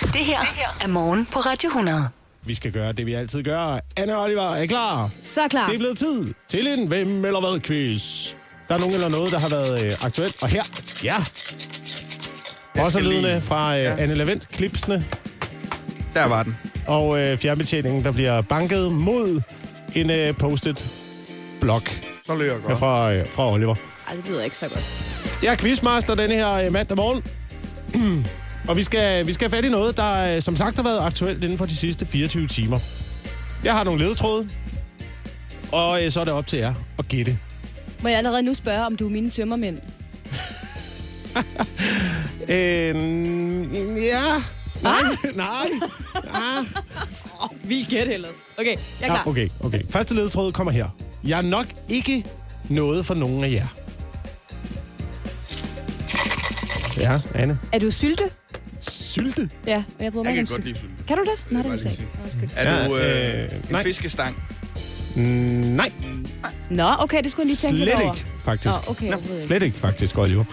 Det her er morgen på Radio 100. Vi skal gøre det, vi altid gør. Anne og Oliver er klar. Så klar. Det er blevet tid til en hvem eller hvad quiz. Der er nogen eller noget, der har været øh, aktuelt. Og her, ja. Også skal lydende lige- fra øh, Ja. Anne Levent, klipsene Der var den. og øh, fjernbetjeningen, der bliver banket mod en øh, postet blok Så løber jeg godt. fra, øh, fra Oliver. Ej, det lyder ikke så godt. Jeg er quizmaster denne her øh, mandag morgen. og vi skal, vi skal have fat i noget, der øh, som sagt har været aktuelt inden for de sidste 24 timer. Jeg har nogle ledetråde, og øh, så er det op til jer at gætte. Må jeg allerede nu spørge, om du er mine tømmermænd? Øh, ja. Nej, nej. Ah. Vi gæt ellers. Okay, jeg er klar. Ja, okay, okay. Første ledetråd kommer her. Jeg er nok ikke noget for nogen af jer. Ja, Anne. Er du sylte? Sylte? Ja, jeg bryder mig Jeg ikke kan om godt sylte. lide sylte. Kan du det? Nej, det lige ikke. Undskyld. Er du øh, øh, en nej. fiskestang? Mm, nej, Nå, okay, det skulle jeg lige tænke slet lidt over. ikke, faktisk. Nå, okay, ikke. Slet ikke, faktisk, Oliver.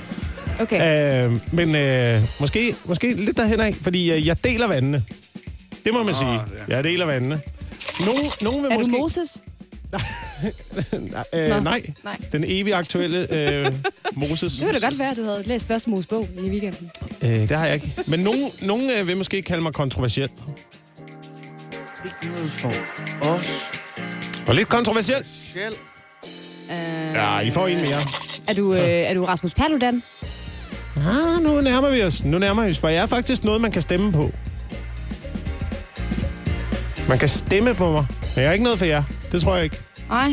Okay. Øh, men øh, måske, måske lidt derhen af, fordi øh, jeg deler vandene. Det må man sige. ja. Jeg deler vandene. Nogen, nogen vil Er måske... du Moses? Øh, Nå, nej. nej. Den evige aktuelle øh, Moses. Det kunne da godt være, at du havde læst første Moses bog i weekenden. Øh, det har jeg ikke. Men nogen, nogen øh, vil måske kalde mig kontroversiel. Ikke noget for os. Og lidt kontroversiel. Sjæl. Uh, Ja, I får en mere. er, du, øh, Så. er du Rasmus Paludan? Ah, nu nærmer vi os. Nu nærmer vi os, for jeg er faktisk noget, man kan stemme på. Man kan stemme på mig, men jeg er ikke noget for jer. Det tror jeg ikke. Nej.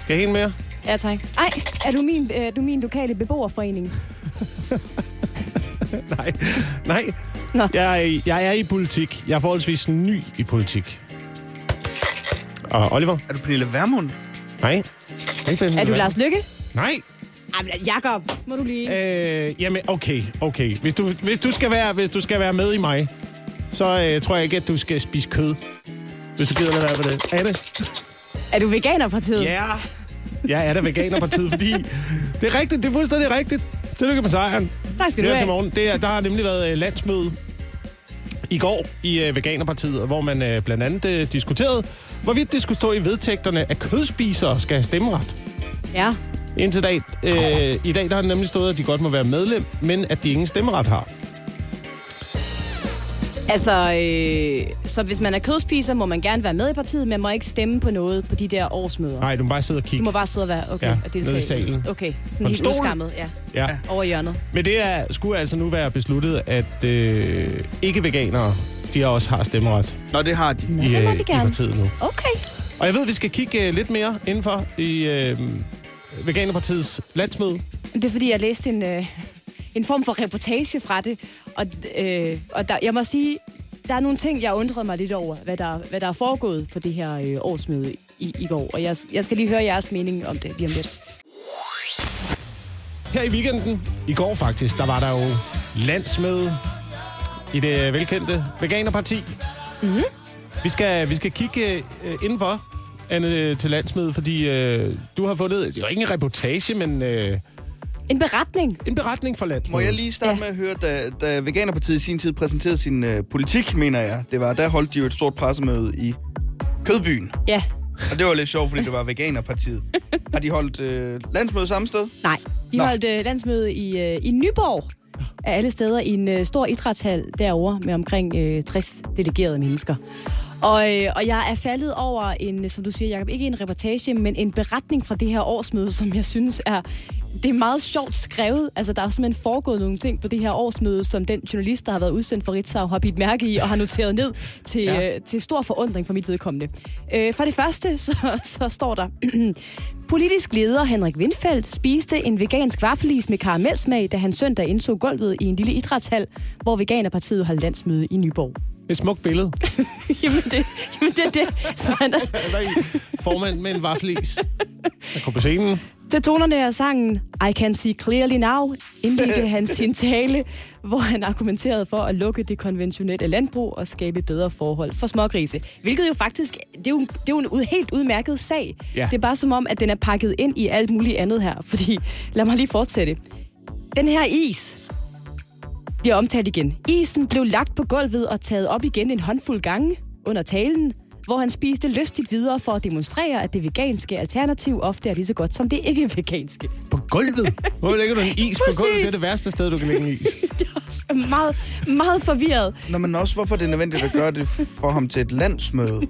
Skal jeg en mere? Ja, tak. Ej, er du min, øh, du min lokale beboerforening? Nej. Nej. Nå. Jeg er, i- jeg er i politik. Jeg er forholdsvis ny i politik. Og Oliver? Er du Pernille Vermund? Nej. Ikke Er du Lars Lykke? Nej. Jacob, må du lige... Øh, jamen, okay, okay. Hvis du, hvis, du skal være, hvis du skal være med i mig, så øh, tror jeg ikke, at du skal spise kød. Hvis du gider lade være med det. Er det? Er du Veganerpartiet? Ja. Jeg er da veganerpartiet, fordi det er rigtigt. Det er fuldstændig rigtigt. Tillykke med sejren. Tak skal du Her til have. morgen. Det er, der har nemlig været øh, landsmøde i går i øh, Veganerpartiet, hvor man øh, blandt andet øh, diskuterede, hvorvidt det skulle stå i vedtægterne, at kødspisere skal have stemmeret. Ja. Indtil dag, øh, i dag der har det nemlig stået, at de godt må være medlem, men at de ingen stemmeret har. Altså, øh, så hvis man er kødspiser, må man gerne være med i partiet, men må ikke stemme på noget på de der årsmøder. Nej, du må bare sidde og Du kigge. må bare sidde og være, okay, Ja, og deltage. nede i salen. Okay, sådan en helt stol. udskammet, ja, Ja. over i hjørnet. Men det er, skulle altså nu være besluttet, at øh, ikke-veganere, de også har stemmeret Nå, det har de. Nå, i, det må øh, de i gerne. partiet nu. Okay. Og jeg ved, at vi skal kigge øh, lidt mere indenfor i øh, Veganerpartiets landsmøde. Det er fordi, jeg læste en, øh, en form for reportage fra det, og, øh, og der, jeg må sige, der er nogle ting, jeg undrede mig lidt over, hvad der, hvad der er foregået på det her øh, årsmøde i, i går. Og jeg, jeg skal lige høre jeres mening om det lige om lidt. Her i weekenden, i går faktisk, der var der jo landsmøde i det velkendte Veganerparti. Mm-hmm. Vi, skal, vi skal kigge øh, indenfor, Anne, til landsmødet, fordi øh, du har fundet, det er jo ikke en reportage, men øh, En beretning. en beretning fra landsmødet. Må jeg lige starte Ja. med at høre, da, da Veganerpartiet i sin tid præsenterede sin øh, politik, mener jeg. Det var, der holdt de jo et stort pressemøde i Kødbyen. Ja. Og det var lidt sjovt, fordi det var Veganerpartiet. Har de holdt øh, landsmøde samme sted? Nej, de Nå. holdt øh, landsmøde i, øh, i Nyborg af alle steder i en øh, stor idrætshal derovre med omkring øh, 60 delegerede mennesker. Og, øh, og jeg er faldet over en, som du siger, Jacob, ikke en reportage, men en beretning fra det her årsmøde, som jeg synes er det er meget sjovt skrevet. Altså, der er simpelthen foregået nogle ting på det her årsmøde, som den journalist, der har været udsendt for Ritzau, har bidt mærke i og har noteret ned til, Ja. øh, til stor forundring for mit vedkommende. Øh, for det første, så, så står der... Politisk leder Henrik Windfeldt spiste en vegansk vaffelis med karamelsmag, da han søndag indtog gulvet i en lille idrætshal, hvor Veganerpartiet holdt landsmøde i Nyborg. Et smukt billede. jamen, det, jamen det er det. Så han Der en formand med en vaffelis. Der kom på scenen. Til tonerne af sangen I Can See Clearly Now indledte han sin tale, hvor han argumenterede for at lukke det konventionelle landbrug og skabe bedre forhold for smågrise. Hvilket jo faktisk, det er jo, det er jo en ud, helt udmærket sag. Ja. Det er bare som om, at den er pakket ind i alt muligt andet her. Fordi, lad mig lige fortsætte. Den her is, bliver omtalt igen. Isen blev lagt på gulvet og taget op igen en håndfuld gange under talen, hvor han spiste lystigt videre for at demonstrere, at det veganske alternativ ofte er lige så godt som det ikke-veganske. På gulvet? Hvor lægger du en is på gulvet? Det er det værste sted, du kan lægge en is. Det er også meget, meget forvirret. Nå, men også hvorfor det er nødvendigt at gøre det for ham til et landsmøde.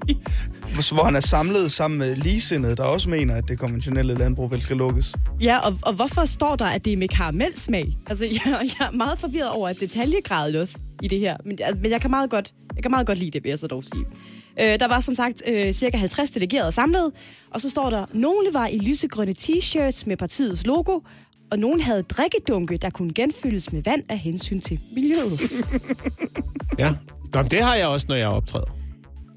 Hvor- han er samlet sammen med ligesindede, der også mener, at det konventionelle landbrug vel skal lukkes. Ja, og, og hvorfor står der, at det er med karamelsmag? Altså, jeg, jeg er meget forvirret over detaljegradet også i det her. Men, men jeg, kan meget godt, jeg kan meget godt lide det, vil jeg så dog sige. Øh, der var som sagt øh, cirka 50 delegerede samlet, og så står der, nogle var i lysegrønne t-shirts med partiets logo, og nogle havde drikkedunke, der kunne genfyldes med vand af hensyn til miljøet. Ja. Nå, men det har jeg også, når jeg optræder.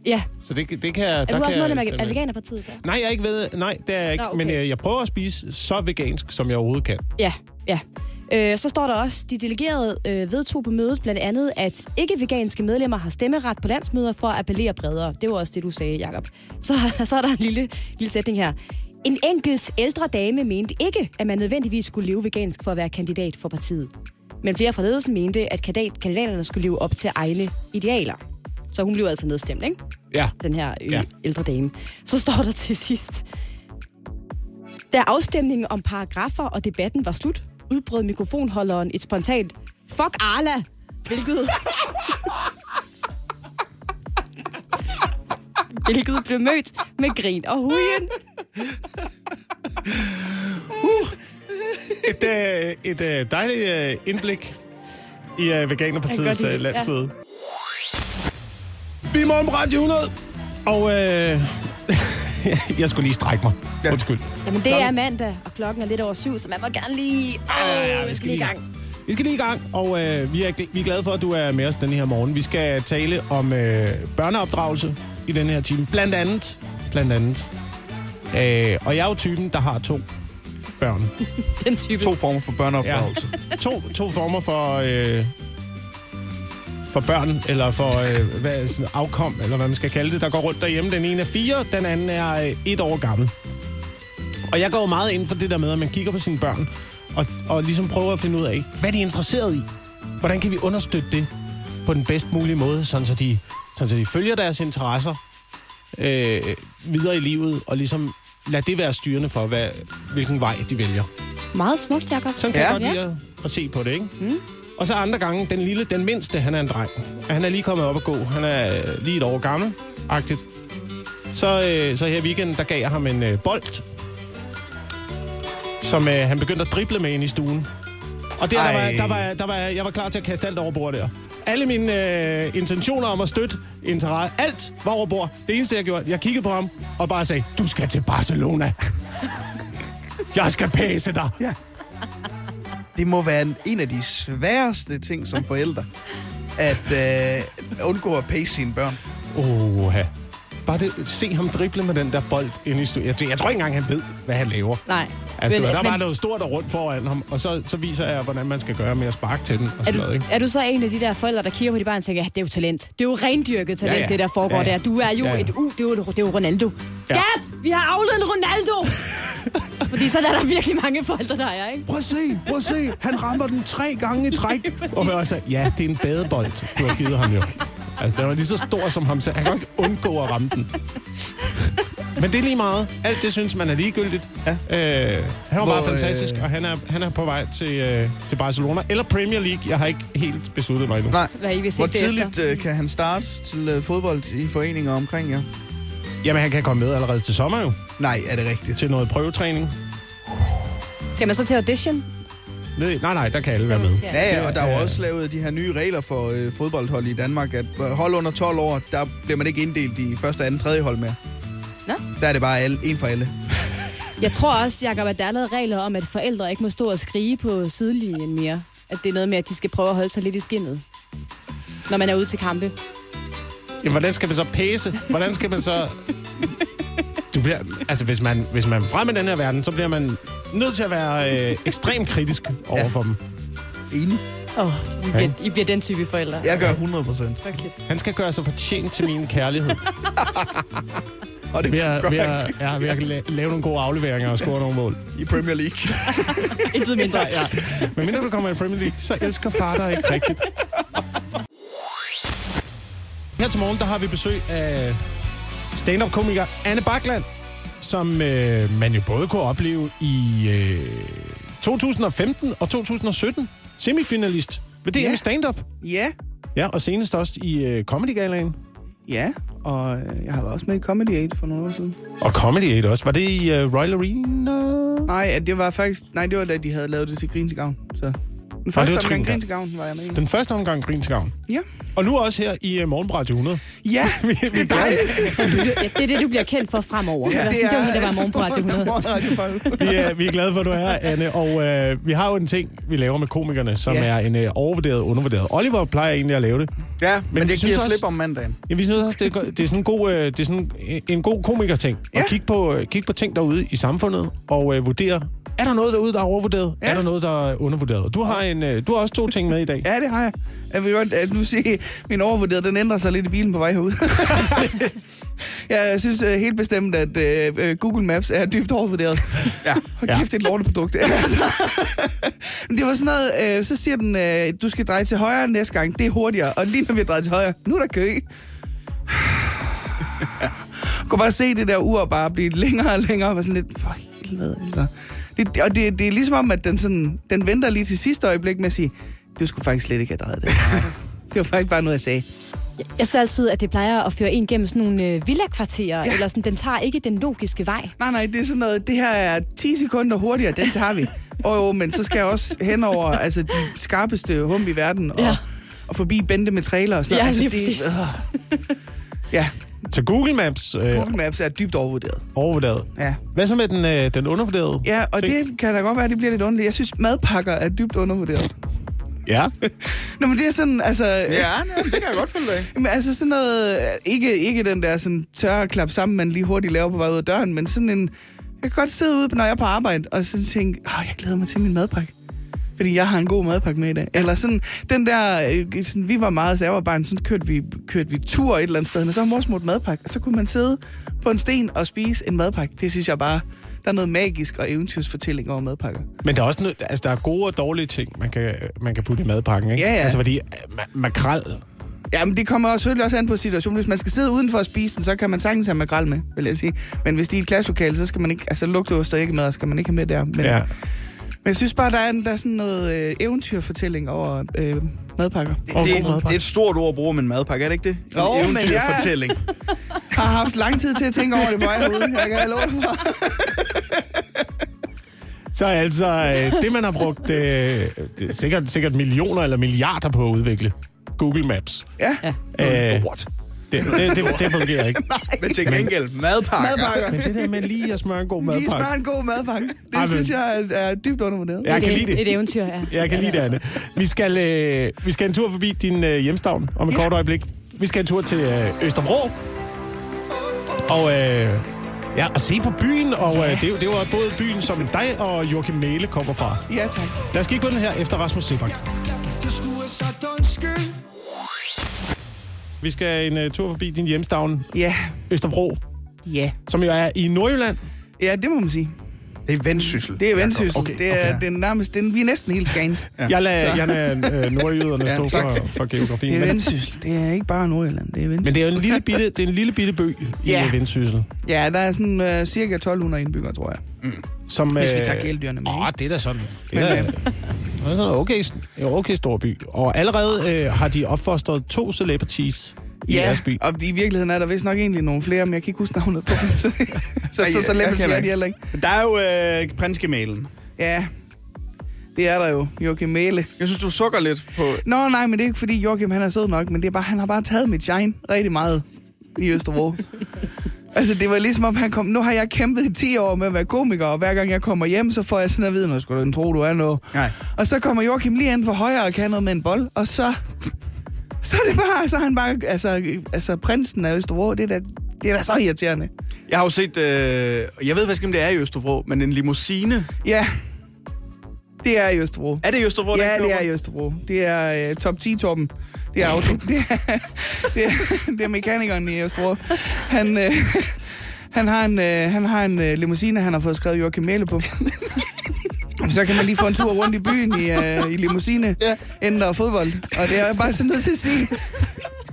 Ja, Så det, det kan jeg... er der du også kan jeg medlem af, af med. Veganerpartiet så? Nej, jeg er ikke ved... Nej, det er jeg ikke. Nå, okay. Men øh, jeg prøver at spise så vegansk, som jeg overhovedet kan. Ja, ja. Øh, så står der også, de delegerede øh, vedtog på mødet blandt andet, at ikke-veganske medlemmer har stemmeret på landsmøder for at appellere bredere. Det var også det, du sagde, Jacob. Så, så er der en lille, lille sætning her. En enkelt ældre dame mente ikke, at man nødvendigvis skulle leve vegansk for at være kandidat for partiet. Men flere fra ledelsen mente, at kandidat- kandidaterne skulle leve op til egne idealer. Så hun blev altså nedstemt, ikke? Ja. den her øh, Ja. ja. ældre dame. Så står der til sidst. Da afstemningen om paragrafer og debatten var slut, udbrød mikrofonholderen et spontant Fuck Arla! Hvilket... hvilket blev mødt med grin og hujen. Et, øh, et øh, dejligt øh, indblik i kan Veganerpartiets det, landsmøde. Vi er morgen på Radio 100, og øh, jeg skulle lige strække mig. Ja. Undskyld. Jamen, det er mandag, og klokken er lidt over syv, så man må gerne lige... Åh, Ja, ja, vi skal lige i gang. Vi skal lige i gang, og øh, vi, er, vi er glade for, at du er med os den her morgen. Vi skal tale om øh, børneopdragelse i den her time. Blandt andet. Blandt andet. Øh, og jeg er jo typen, der har to børn. Den type. To former for børneopdragelse. To, to former for, øh, for børn, eller for øh, hvad, sådan afkom, eller hvad man skal kalde det, der går rundt derhjemme. Den ene er fire, den anden er øh, et år gammel. Og jeg går jo meget ind for det der med, at man kigger på sine børn, og, og ligesom prøver at finde ud af, hvad de er interesseret i. Hvordan kan vi understøtte det på den bedst mulige måde, sådan så de, sådan så de følger deres interesser øh, videre i livet, og ligesom lad det være styrende for, hvad, hvilken vej de vælger. Meget smukt, Jacob. Sådan kan Ja. jeg godt lide at, at se på det, ikke? Mm. Og så andre gange, den lille, den mindste, han er en dreng. Han er lige kommet op at gå. Han er øh, lige et år gammel, agtigt. Så, øh, så her i weekenden, der gav jeg ham en øh, bold, som øh, han begyndte at drible med ind i stuen. Og der, der, var, der, var, der var, jeg var klar til at kaste alt over bord der. Alle mine øh, intentioner om at støtte interesse, alt var over bord. Det eneste, jeg gjorde, jeg kiggede på ham og bare sagde, du skal til Barcelona. jeg skal pæse dig. Ja. Det må være en- en af de sværeste ting som forældre. At øh, undgå at pace sine børn. Oha. Bare det, se ham drible med den der bold ind i stuen. Jeg, jeg tror ikke engang, han ved, hvad han laver. Nej. Altså, men, der var men, noget stort og rundt foran ham, og så, så viser jeg, hvordan man skal gøre med at sparke til den. Og er, sådan du, noget, ikke? er du så en af de der forældre, der kigger på de barn og tænker, ja, det er jo talent. Det er jo rendyrket talent, Ja, ja, det der foregår Ja, ja, der. Du er jo Ja, ja, et, uh, det er jo, det er jo Ronaldo. Skat, Ja. vi har afledt Ronaldo! Fordi sådan er der virkelig mange forældre, der er, ikke? Prøv at se, prøv at se. Han rammer den tre gange i træk. og også, ja, det er en badebold, du har givet ham jo. Altså, den var lige så stor som ham selv. Han kan ikke undgå at ramme den. Men det er lige meget. Alt det synes man er ligegyldigt. Ja. Øh, han var Hvor, bare fantastisk, øh, og han er, han er på vej til, øh, til Barcelona. Eller Premier League. Jeg har ikke helt besluttet mig endnu. Nej. Hvad I vil Hvor tidligt øh, kan han starte til øh, fodbold i foreninger omkring jer? Jamen, han kan komme med allerede til sommer jo. Nej, er det rigtigt? Til noget prøvetræning. Skal man så til audition? Nej, nej, nej, der kan alle være med. Ja, ja, og der er jo også lavet de her nye regler for øh, fodboldhold i Danmark, at øh, hold under 12 år, der bliver man ikke inddelt i første, anden, tredje hold mere. Nå. Der er det bare alle, en for alle. Jeg tror også, Jacob, at der er lavet regler om, at forældre ikke må stå og skrige på sidelinjen mere. At det er noget med, at de skal prøve at holde sig lidt i skinnet, når man er ude til kampe. Jamen, hvordan skal man så pæse? Hvordan skal man så... Du bliver, altså, hvis man, hvis man er fremme i den her verden, så bliver man nødt til at være øh, ekstremt kritisk over Ja. for dem. Enig. Åh, oh, I, bliver, I bliver den type forældre. Jeg gør 100 procent. Han skal gøre sig fortjent til min kærlighed. Og det ved at, ved at, ja, ved at la- lave nogle gode afleveringer og score nogle mål. i Premier League. Intet mindre. Ja, men mindre du kommer i Premier League, så elsker far dig ikke rigtigt. Her til morgen, der har vi besøg af stand-up-komiker Anne Bakland, som øh, man jo både kunne opleve i øh, 2015 og 2017. Semifinalist ved DM Ja. stand-up. Ja, Ja, og senest også i øh, Comedy Galaen. ja. Og øh, jeg har været også med i Comedy 8 for nogle år siden. Og Comedy 8 også. Var det i øh, Royal Arena? Nej, det var faktisk... Nej, det var da de havde lavet det til Grin til Gavn. Så den første Trin omgang til Grin til Gavn var jeg med. Den første omgang Grin til Gavn. Ja. Og nu også her i uh, Morgenbræt 100. Ja, vi, vi, det er du, ja, det er det, du bliver kendt for fremover. Ja, det, det var hende, der var morgen på Radio 100. Radio 100. vi, er, vi er glade for, at du er her, Anne. Og øh, vi har jo en ting, vi laver med komikerne, som Ja. er en øh, overvurderet, undervurderet. Oliver plejer egentlig at lave det. Ja, men, men det synes giver også- slip om mandagen. Ja, vi synes også, det er, det er sådan en god, øh, det er sådan en- en god komikerting. Ja. At kigge på, øh, kigge på ting derude i samfundet og øh, vurdere, er der noget derude, der er overvurderet? Ja. Ja. Er der noget, der er undervurderet? Du har, en, øh, du har også to ting med i dag. Ja, det har jeg. Jeg vil godt at nu sige, min overvurderet, den ændrer sig lidt i bilen på vej herud. jeg synes uh, helt bestemt, at uh, Google Maps er dybt overvurderet. Ja. Ja. kæft, det er et lorteprodukt. Altså. Men det var sådan noget, uh, så siger den, uh, du skal dreje til højre næste gang. Det er hurtigere. Og lige når vi har drejet til højre, nu er der kø. Jeg kunne bare se det der ur bare blive længere og længere, og var sådan lidt, for helvede, altså. Det, og det, det er ligesom om, at den, sådan, den venter lige til sidste øjeblik med at sige, du skulle faktisk slet ikke have drejet det. det var faktisk bare noget, jeg sagde. Jeg synes altid, at det plejer at føre en gennem sådan nogle øh, villakvarterer, ja. eller sådan, den tager ikke den logiske vej. Nej, nej, det er sådan noget, det her er 10 sekunder hurtigere, den tager vi. Og jo, men så skal jeg også hen over altså, de skarpeste hum i verden, og, Ja. ja. og forbi Bente med trailer og sådan Ja, noget. lige det, præcis. øh. Ja, Så Google Maps øh, Google Maps er dybt overvurderet. overvurderet. Ja. Hvad så med den, øh, den undervurderede? Ja, og ting? det kan da godt være, at det bliver lidt underligt. Jeg synes, madpakker er dybt undervurderet. Ja. Nå, men det er sådan, altså... Ja, ja, det kan jeg godt følge dig. Men altså sådan noget, ikke, ikke den der sådan tørre klap sammen, man lige hurtigt laver på vej ud af døren, men sådan en, jeg kan godt sidde ude, når jeg er på arbejde, og sådan tænke, åh, jeg glæder mig til min madpakke. Fordi jeg har en god madpakke med i dag. Eller sådan, den der, øh, sådan, vi var meget, så jeg var barn, sådan kørte vi, kørte vi tur et eller andet sted, og så har mor smurt madpakke, og så kunne man sidde på en sten og spise en madpakke. Det synes jeg bare, der er noget magisk og eventyrsfortælling over madpakker. Men der er også noget, altså, der er gode og dårlige ting, man kan, man kan putte i madpakken, ikke? Ja, ja. Altså, fordi øh, ma- makrel, Ja, men det kommer også selvfølgelig også an på situationen. Hvis man skal sidde udenfor og spise den, så kan man sagtens have makrel med, vil jeg sige. Men hvis det er et klasselokale, så skal man ikke... Altså, lugteost og ikke med, skal man ikke have med der. Men, ja. Men jeg synes bare, der er, en- der er sådan noget øh, eventyrfortælling over øh, madpakker. Det, Og det, god madpakke. det er et stort ord at bruge om en madpakke, er det ikke det? En Jo, men jeg- eventyrfortælling. Jeg har haft lang tid til at tænke over det på herude. Jeg kan love dig for. Så altså, øh, det man har brugt øh, det er sikkert, sikkert millioner eller milliarder på at udvikle, Google Maps. Ja, Øh, Lort. Det, det, det, det fungerer ikke. Men til gengæld, madpakker. madpakker. Men det der med lige at smøre en god Lige madpakke. smør en god madpakke. Det Ej, men- synes jeg er, er dybt undervurderet. Jeg kan lide det. Et eventyr, ja. Jeg kan lide det, Anne. Vi skal, øh, vi skal en tur forbi din øh, hjemstavn om et Ja. kort øjeblik. Vi skal en tur til øh, Østerbro. Og, øh, ja, og se på byen. Og øh, det, er det er jo både byen, som dig og Joachim Mæle kommer fra. Ja, tak. Lad os kigge på den her efter Rasmus Sebak. Jeg skulle have sagt undskyld Vi skal en uh, tur forbi din hjemstavn, Ja, Østerbro, ja. som jo er i Nordjylland. Ja, det må man sige. Det er vendsyssel. Det er vendsyssel. Okay, Okay, det er okay. den nærmest, den, vi er næsten helt skagen. Ja. Jeg lader, jeg lader øh, nordjyderne Ja, stå for, for geografien. Det er vendsyssel. Det er ikke bare Nordjylland, det er vendsyssel. men det er en lille bitte, det er en lille bitte by i Ja. ja. Vendsyssel. Ja, der er sådan uh, cirka 1200 indbyggere, tror jeg. Som, Hvis vi øh, tager kæledyrene med. Åh, det er da sådan. Det Men, er, øh, det er sådan en okay, okay stor by. Og allerede øh, har de opfostret to celebrities i Ja, deres by. og i virkeligheden er der vist nok egentlig nogle flere, men jeg kan ikke huske navnet på dem. Så, så, så, kender er de heller ikke. Der er jo øh, prinsgemalen. Ja, det er der jo. Joachim Mæle. Jeg synes, du sukker lidt på... Nå, nej, men det er ikke fordi Joachim han er sød nok, men det er bare, han har bare taget mit shine rigtig meget i Østerbro. altså, det var ligesom om han kom... Nu har jeg kæmpet i 10 år med at være komiker, og hver gang jeg kommer hjem, så får jeg sådan at vide, nu skulle du tro, du er noget. Nej. Og så kommer Joachim lige ind for højre og kan noget med en bold, og så... Så er det bare, så er han bare, altså, altså prinsen af Østerbro, det er da, det er da så irriterende. Jeg har jo set... Øh, jeg ved faktisk ikke, om det er i Østerbro, men en limousine. Ja, det er i Østerbro. Er det i Østerbro? Ja, det er i? Østerbro. Det er uh, top 10-toppen. Er, auto. det, er, det, er, det er mekanikeren i Østerbro. Han, uh, Han har en, øh, han har en øh, limousine, han har fået skrevet Joachim Mæle på. Så kan man lige få en tur rundt i byen i, øh, i limousine, Ja. ja. inden der er fodbold. Og det er jeg bare så nødt til at sige,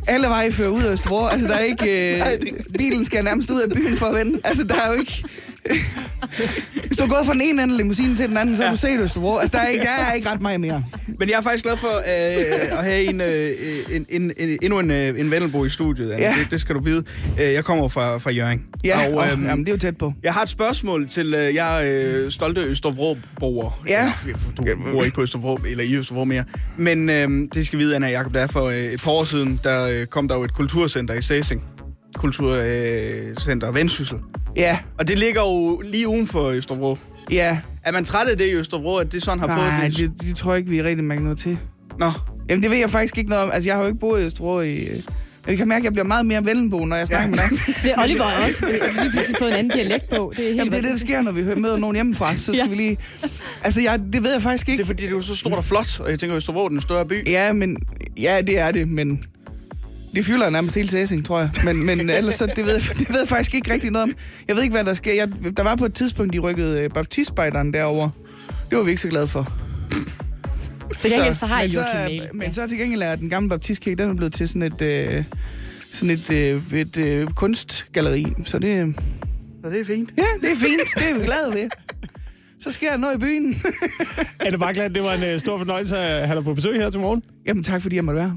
alle veje fører ud af Østerbro. Altså, der er ikke... Øh, Nej, det- bilen skal nærmest ud af byen for at vende. Altså, der er jo ikke... Hvis du er gået fra den ene ende af limousinen til den anden, så har du set Østerbro. Altså, der er, ikke, der er ikke ret meget mere. Men jeg er faktisk glad for øh, at have en, øh, en, en, en, endnu en, øh, en Vendelbo i studiet. Anna. Ja. Det, det skal du vide. Øh, Jeg kommer fra, fra Jørgen. Ja, og, øhm, jamen, det er jo tæt på. Jeg har et spørgsmål til øh, jer øh, stolte Østerbro-boer. Ja. Du bor ikke på Østerbro, eller i Østerbro mere. Men øh, det skal vide, Anna Jacob, der er for øh, et par år siden, der øh, kom der jo et kulturcenter i Sæsing. Kulturcenter øh, Vendsyssel. Ja, Og det ligger jo lige uden for Østerbro. ja. Er man træt af det i Østerbro, at det sådan har Nej, fået det, det tror jeg ikke, vi er rigtig mærke noget til. Nå, Jamen, det ved jeg faktisk ikke noget om. Altså, jeg har jo ikke boet i Østerbro i... øh, jeg kan mærke, at jeg bliver meget mere vellenbo, når jeg snakker med dig. Det er Oliver også. Vi har lige pludselig fået en anden dialekt på. Det er helt Jamen, det er det, der sker, når vi møder nogen hjemmefra. Så skal Ja. vi lige... Altså, jeg, det ved jeg faktisk det ikke. er fordi, det er jo så stort og flot, og jeg tænker, Østerbro er den større by. Ja, men... Ja, det er det, men... Det fylder nærmest hele sæsning, tror jeg. Men, men ellers, så, det, ved, jeg- det ved jeg faktisk ikke rigtig noget om. Jeg ved ikke, hvad der sker. Jeg, der var på et tidspunkt, de rykkede øh, baptistspejderen derover. Det var vi ikke så glade for. Til gengæld så har men, jeg så, Joachim Mail. men så til gengæld er den gamle baptistkirke, den er blevet til sådan et, øh, sådan et, øh, et øh, kunstgalleri. Så det, Så det er fint. ja, det er fint. Det er vi glade ved. Så sker der noget i byen. Anne Bakland, det var en øh, stor fornøjelse at have dig på besøg her til morgen. Jamen tak, fordi jeg måtte være.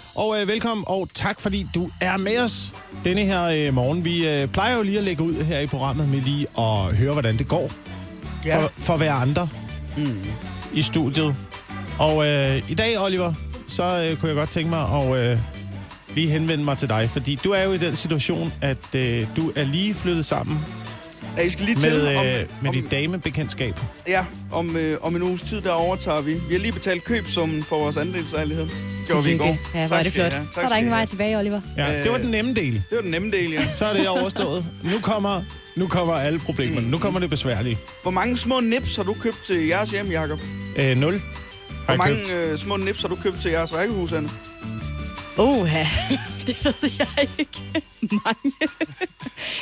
og øh, velkommen, og tak fordi du er med os denne her øh, morgen. Vi øh, plejer jo lige at lægge ud her i programmet med lige at høre, hvordan det går Ja. for, for hver andre mm. i studiet. Og øh, i dag, Oliver, så øh, kunne jeg godt tænke mig at øh, lige henvende mig til dig, fordi du er jo i den situation, at øh, du er lige flyttet sammen Ja, Jeg skal lige til med, om, øh, med om, dit damebekendtskab. ja, om, øh, om en uges tid, der overtager vi. Vi har lige betalt købsummen for vores andelslejlighed. Det gjorde vi i går. Ja, er Tak det I flot. have. Så er der I ingen vej tilbage, Oliver. Ja, Øh, det var den nemme del. Det var den nemme del, ja. Så er det overstået. Nu kommer, nu kommer alle problemerne. Nu kommer det besværlige. Hvor mange små nips har du købt til jeres hjem, Jacob? Øh, 0. Hvor mange øh, små nips har du købt til jeres rækkehus, Anne? Åh, det ved jeg ikke. Mange.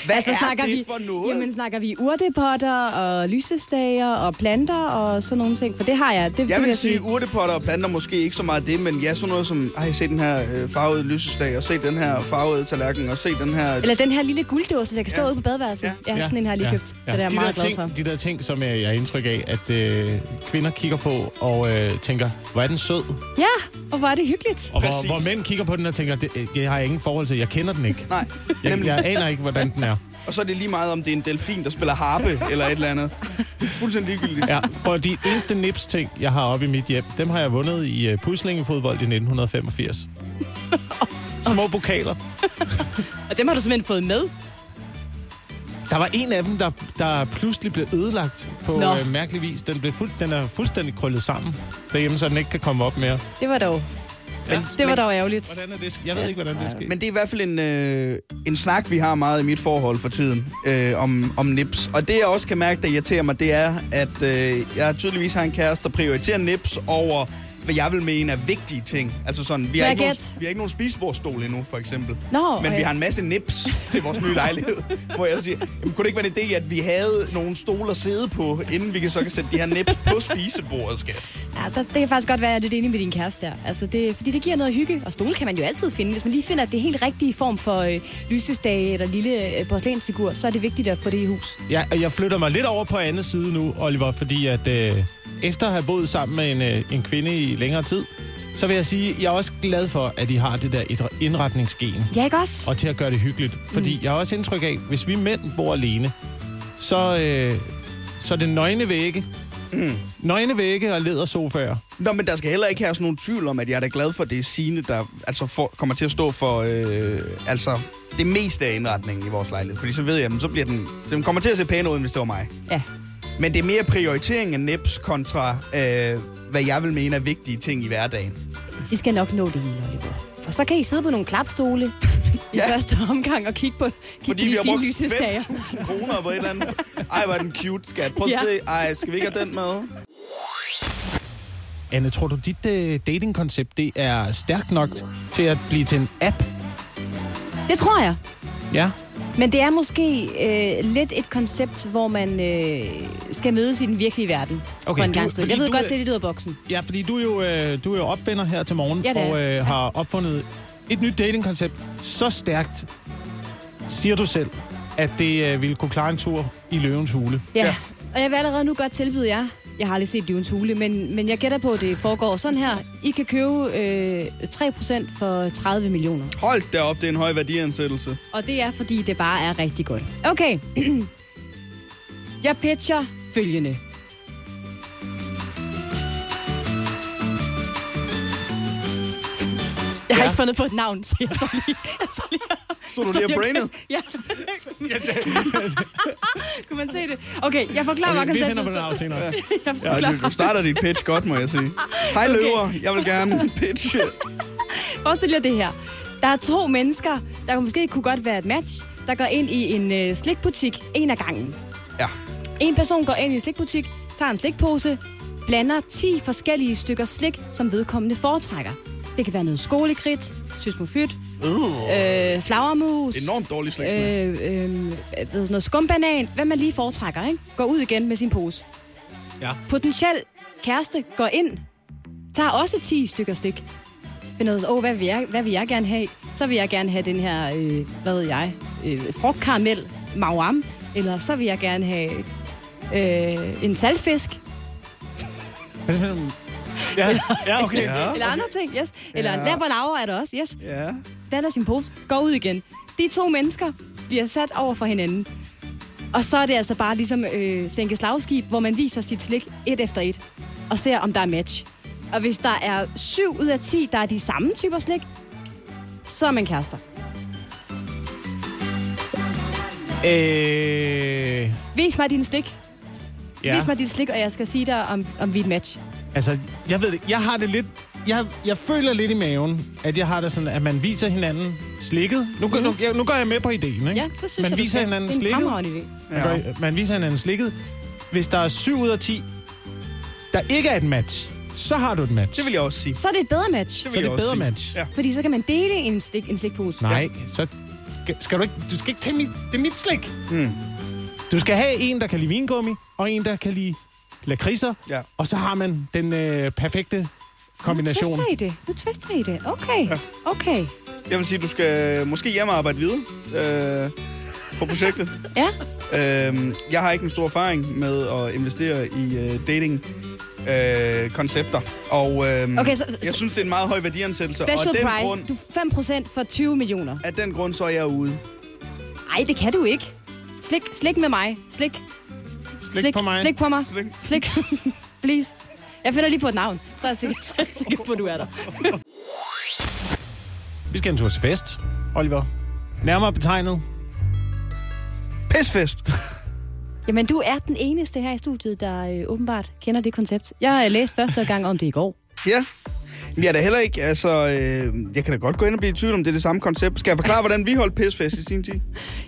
Hvad altså, er snakker det vi, for noget? Jamen, snakker vi urtepotter og lysestager og planter og sådan nogle ting? For det har jeg. Det, det Jeg vil jeg sige, urtepotter og planter måske ikke så meget det, men ja, sådan noget som, ej, se den her øh, farvede lysestage, og se den her farvede tallerken, og se den her... Eller den her lille gulddåse, der kan stå Ja. ude på badeværelset. Ja. Ja, sådan en har jeg lige købt. Ja. Det er jeg de meget der glad ting, for. De der ting, som jeg, jeg har indtryk af, at øh, kvinder kigger på og øh, tænker, hvor er den sød? Ja, og hvor er det hyggeligt. Og hvor, hvor mænd kigger på den og tænker, det, det har jeg ingen forhold til, jeg kender den ikke. Nej, Jeg, nemlig. jeg aner ikke, hvordan den er. Og så er det lige meget, om det er en delfin, der spiller harpe eller et eller andet. Det er fuldstændig ligegyldigt. Ja, og de eneste nips-ting, jeg har oppe i mit hjem, dem har jeg vundet i uh, puslingefodbold i 1985. Små pokaler. Og dem har du simpelthen fået med. Der var en af dem, der, der pludselig blev ødelagt på Nå. øh, mærkelig vis. Den, blev fuld, den er fuldstændig krøllet sammen derhjemme, så den ikke kan komme op mere. Det var dog, Men, det var dog ærgerligt. Hvordan er det? Jeg ved ikke, hvordan det er sket. Men det er i hvert fald en, øh, en snak, vi har meget i mit forhold for tiden, øh, om, om nips. Og det, jeg også kan mærke, der irriterer mig, det er, at øh, jeg tydeligvis har en kæreste, der prioriterer nips over hvad jeg vil mene er vigtige ting. Altså sådan, vi har, ikke nogen, vi har ikke nogen spisebordstol endnu, for eksempel. Nå, Men vi okay. har en masse nips til vores nye lejlighed, hvor jeg siger, jamen, kunne det ikke være en idé, at vi havde nogle stole at sidde på, inden vi kan så kan sætte de her nips på spisebordet, skat? Ja, der, det kan faktisk godt være, at jeg er lidt enig med din kæreste der. Altså det, fordi det giver noget hygge, og stole kan man jo altid finde. Hvis man lige finder, at det er helt rigtige form for øh, lysestage eller lille øh, porcelænsfigur, så er det vigtigt at få det i hus. Ja, og jeg flytter mig lidt over på anden side nu, Oliver, fordi at øh, efter at have boet sammen med en, øh, en kvinde i længere tid, så vil jeg sige, at jeg er også glad for, at de har det der indretningsgen, Ja, ikke også? og til at gøre det hyggeligt. Fordi mm. jeg har også indtryk af, hvis vi mænd bor alene, så, øh, så er det nøgne vægge. Mm. Nøgne vægge og lædersofaer. Nå, men der skal heller ikke have sådan nogen tvivl om, at jeg er da glad for, at det er Signe, der altså for, kommer til at stå for øh, altså, det meste af indretningen i vores lejlighed. Fordi så ved jeg, men så bliver den, den kommer til at se pæn ud, hvis det var mig. Ja. Men det er mere prioritering af nips kontra, øh, hvad jeg vil mene er vigtige ting i hverdagen. I skal nok nå det hele, Oliver. Og så kan I sidde på nogle klapstole i Ja. første omgang og kigge på, kigge Fordi på vi de har brugt lysestager. 5.000 kroner på et eller andet. Ej, hvor er den cute, skat. Prøv at Ja. se. Ej, skal vi ikke have den med? Anne, tror du, dit uh, datingkoncept det er stærkt nok til at blive til en app? Det tror jeg. Ja. Men det er måske øh, lidt et koncept, hvor man øh, skal mødes i den virkelige verden. Okay, for en du- gang Jeg ved du godt, det er lidt ud af boksen. Ja, fordi du er jo, øh, du er jo opfinder her til morgen, Ja, og øh, har opfundet et nyt datingkoncept så stærkt, siger du selv, at det øh, ville kunne klare en tur i løvens hule. Ja. Ja. ja. Og jeg vil allerede nu godt tilbyde jer, jeg har aldrig set Løvens Hule, men, men jeg gætter på, at det foregår sådan her. I kan købe øh, 3% for 30 millioner. Hold da op, det er en høj værdiansættelse. Og det er, fordi det bare er rigtig godt. Okay. jeg pitcher følgende. Jeg har Ja. ikke fundet på et navn, så jeg står lige... Jeg står lige Stod du lige og brainet? Ja. Kunne man se det? Okay, jeg forklarer Okay, vi konceptet. finder på den af senere. Jeg Ja, forklarer. du, du starter dit pitch godt, må jeg sige. Hej Okay. løver, jeg vil gerne pitche. Forestil jer det her. Der er to mennesker, der måske kunne godt være et match, der går ind i en øh, slikbutik en af gangen. Ja. En person går ind i en slikbutik, tager en slikpose, blander 10 forskellige stykker slik, som vedkommende foretrækker. Det kan være noget skolekridt, sysmofyt, Uh, øh, flagermus, enormt dårlig slik. øh, øh, ved sådan noget skumbanan, hvad man lige foretrækker, ikke? Går ud igen med sin pose. Ja. Potentiel kæreste går ind, tager også 10 stykker slik. Finder ud af, oh, hvad, vil jeg, hvad vil jeg gerne have? Så vil jeg gerne have den her, øh, hvad ved jeg, øh, frugtkaramel, mauam, eller så vil jeg gerne have øh, en saltfisk, Ja, ja okay. Ja. eller andre ting, yes. Eller Ja. labernauer er der også, yes. Ja. Blander sin pose, går ud igen. De to mennesker bliver sat over for hinanden. Og så er det altså bare ligesom øh, sænke slagskib, hvor man viser sit slik et efter et, og ser, om der er match. Og hvis der er 7 ud af 10, der er de samme typer slik, så er man kærester. Øh, Vis mig din slik. Ja. ja. Vis mig dit slik, og jeg skal sige dig, om, om vi er et match. Altså, jeg ved det, jeg har det lidt... Jeg, jeg føler lidt i maven, at jeg har det sådan, at man viser hinanden slikket. Nu, mm. nu, jeg, nu går jeg med på ideen, ikke? Ja, det synes man jeg, viser hinanden Det er en slikket. fremragende idé. Man, gør, man viser hinanden slikket. Hvis der er 7 ud af 10, der ikke er et match, så har du et match. Det vil jeg også sige. Så er det et bedre match. så er det et bedre sige. match. Ja. Fordi så kan man dele en, slik, en slikpose. Nej, så skal du ikke... Du skal ikke tage mit... Det er mit slik. Mm. Du skal have en, der kan lide vingummi, og en, der kan lide lakridser. Ja. Og så har man den øh, perfekte kombination. Nu twister I det. Nu twister I det. Okay. Ja. Okay. Jeg vil sige, du skal måske hjem og arbejde videre øh, på projektet. Ja. Øhm, jeg har ikke en stor erfaring med at investere i øh, dating øh, koncepter. Og øhm, Okay, så- jeg synes, det er en meget høj værdiansættelse. Special og den price. grund, Du 5% for 20 millioner. af den grund, så er jeg ude. Nej, det kan du ikke. Slik, slik med mig. Slik. Slik på mig. Slik på mig. Slik. Slik. Please. Jeg finder lige på et navn. Så er jeg sikker, så er jeg sikker på, at du er der. Vi skal en tur til fest, Oliver. Nærmere betegnet. Pisfest! Jamen, du er den eneste her i studiet, der øh, åbenbart kender det koncept. Jeg har læst første gang om det i går. Ja. Men jeg er da heller ikke, altså, øh, jeg kan da godt gå ind og blive i tvivl om det er det samme koncept. Skal jeg forklare, hvordan vi holdt pisfest i sin tid?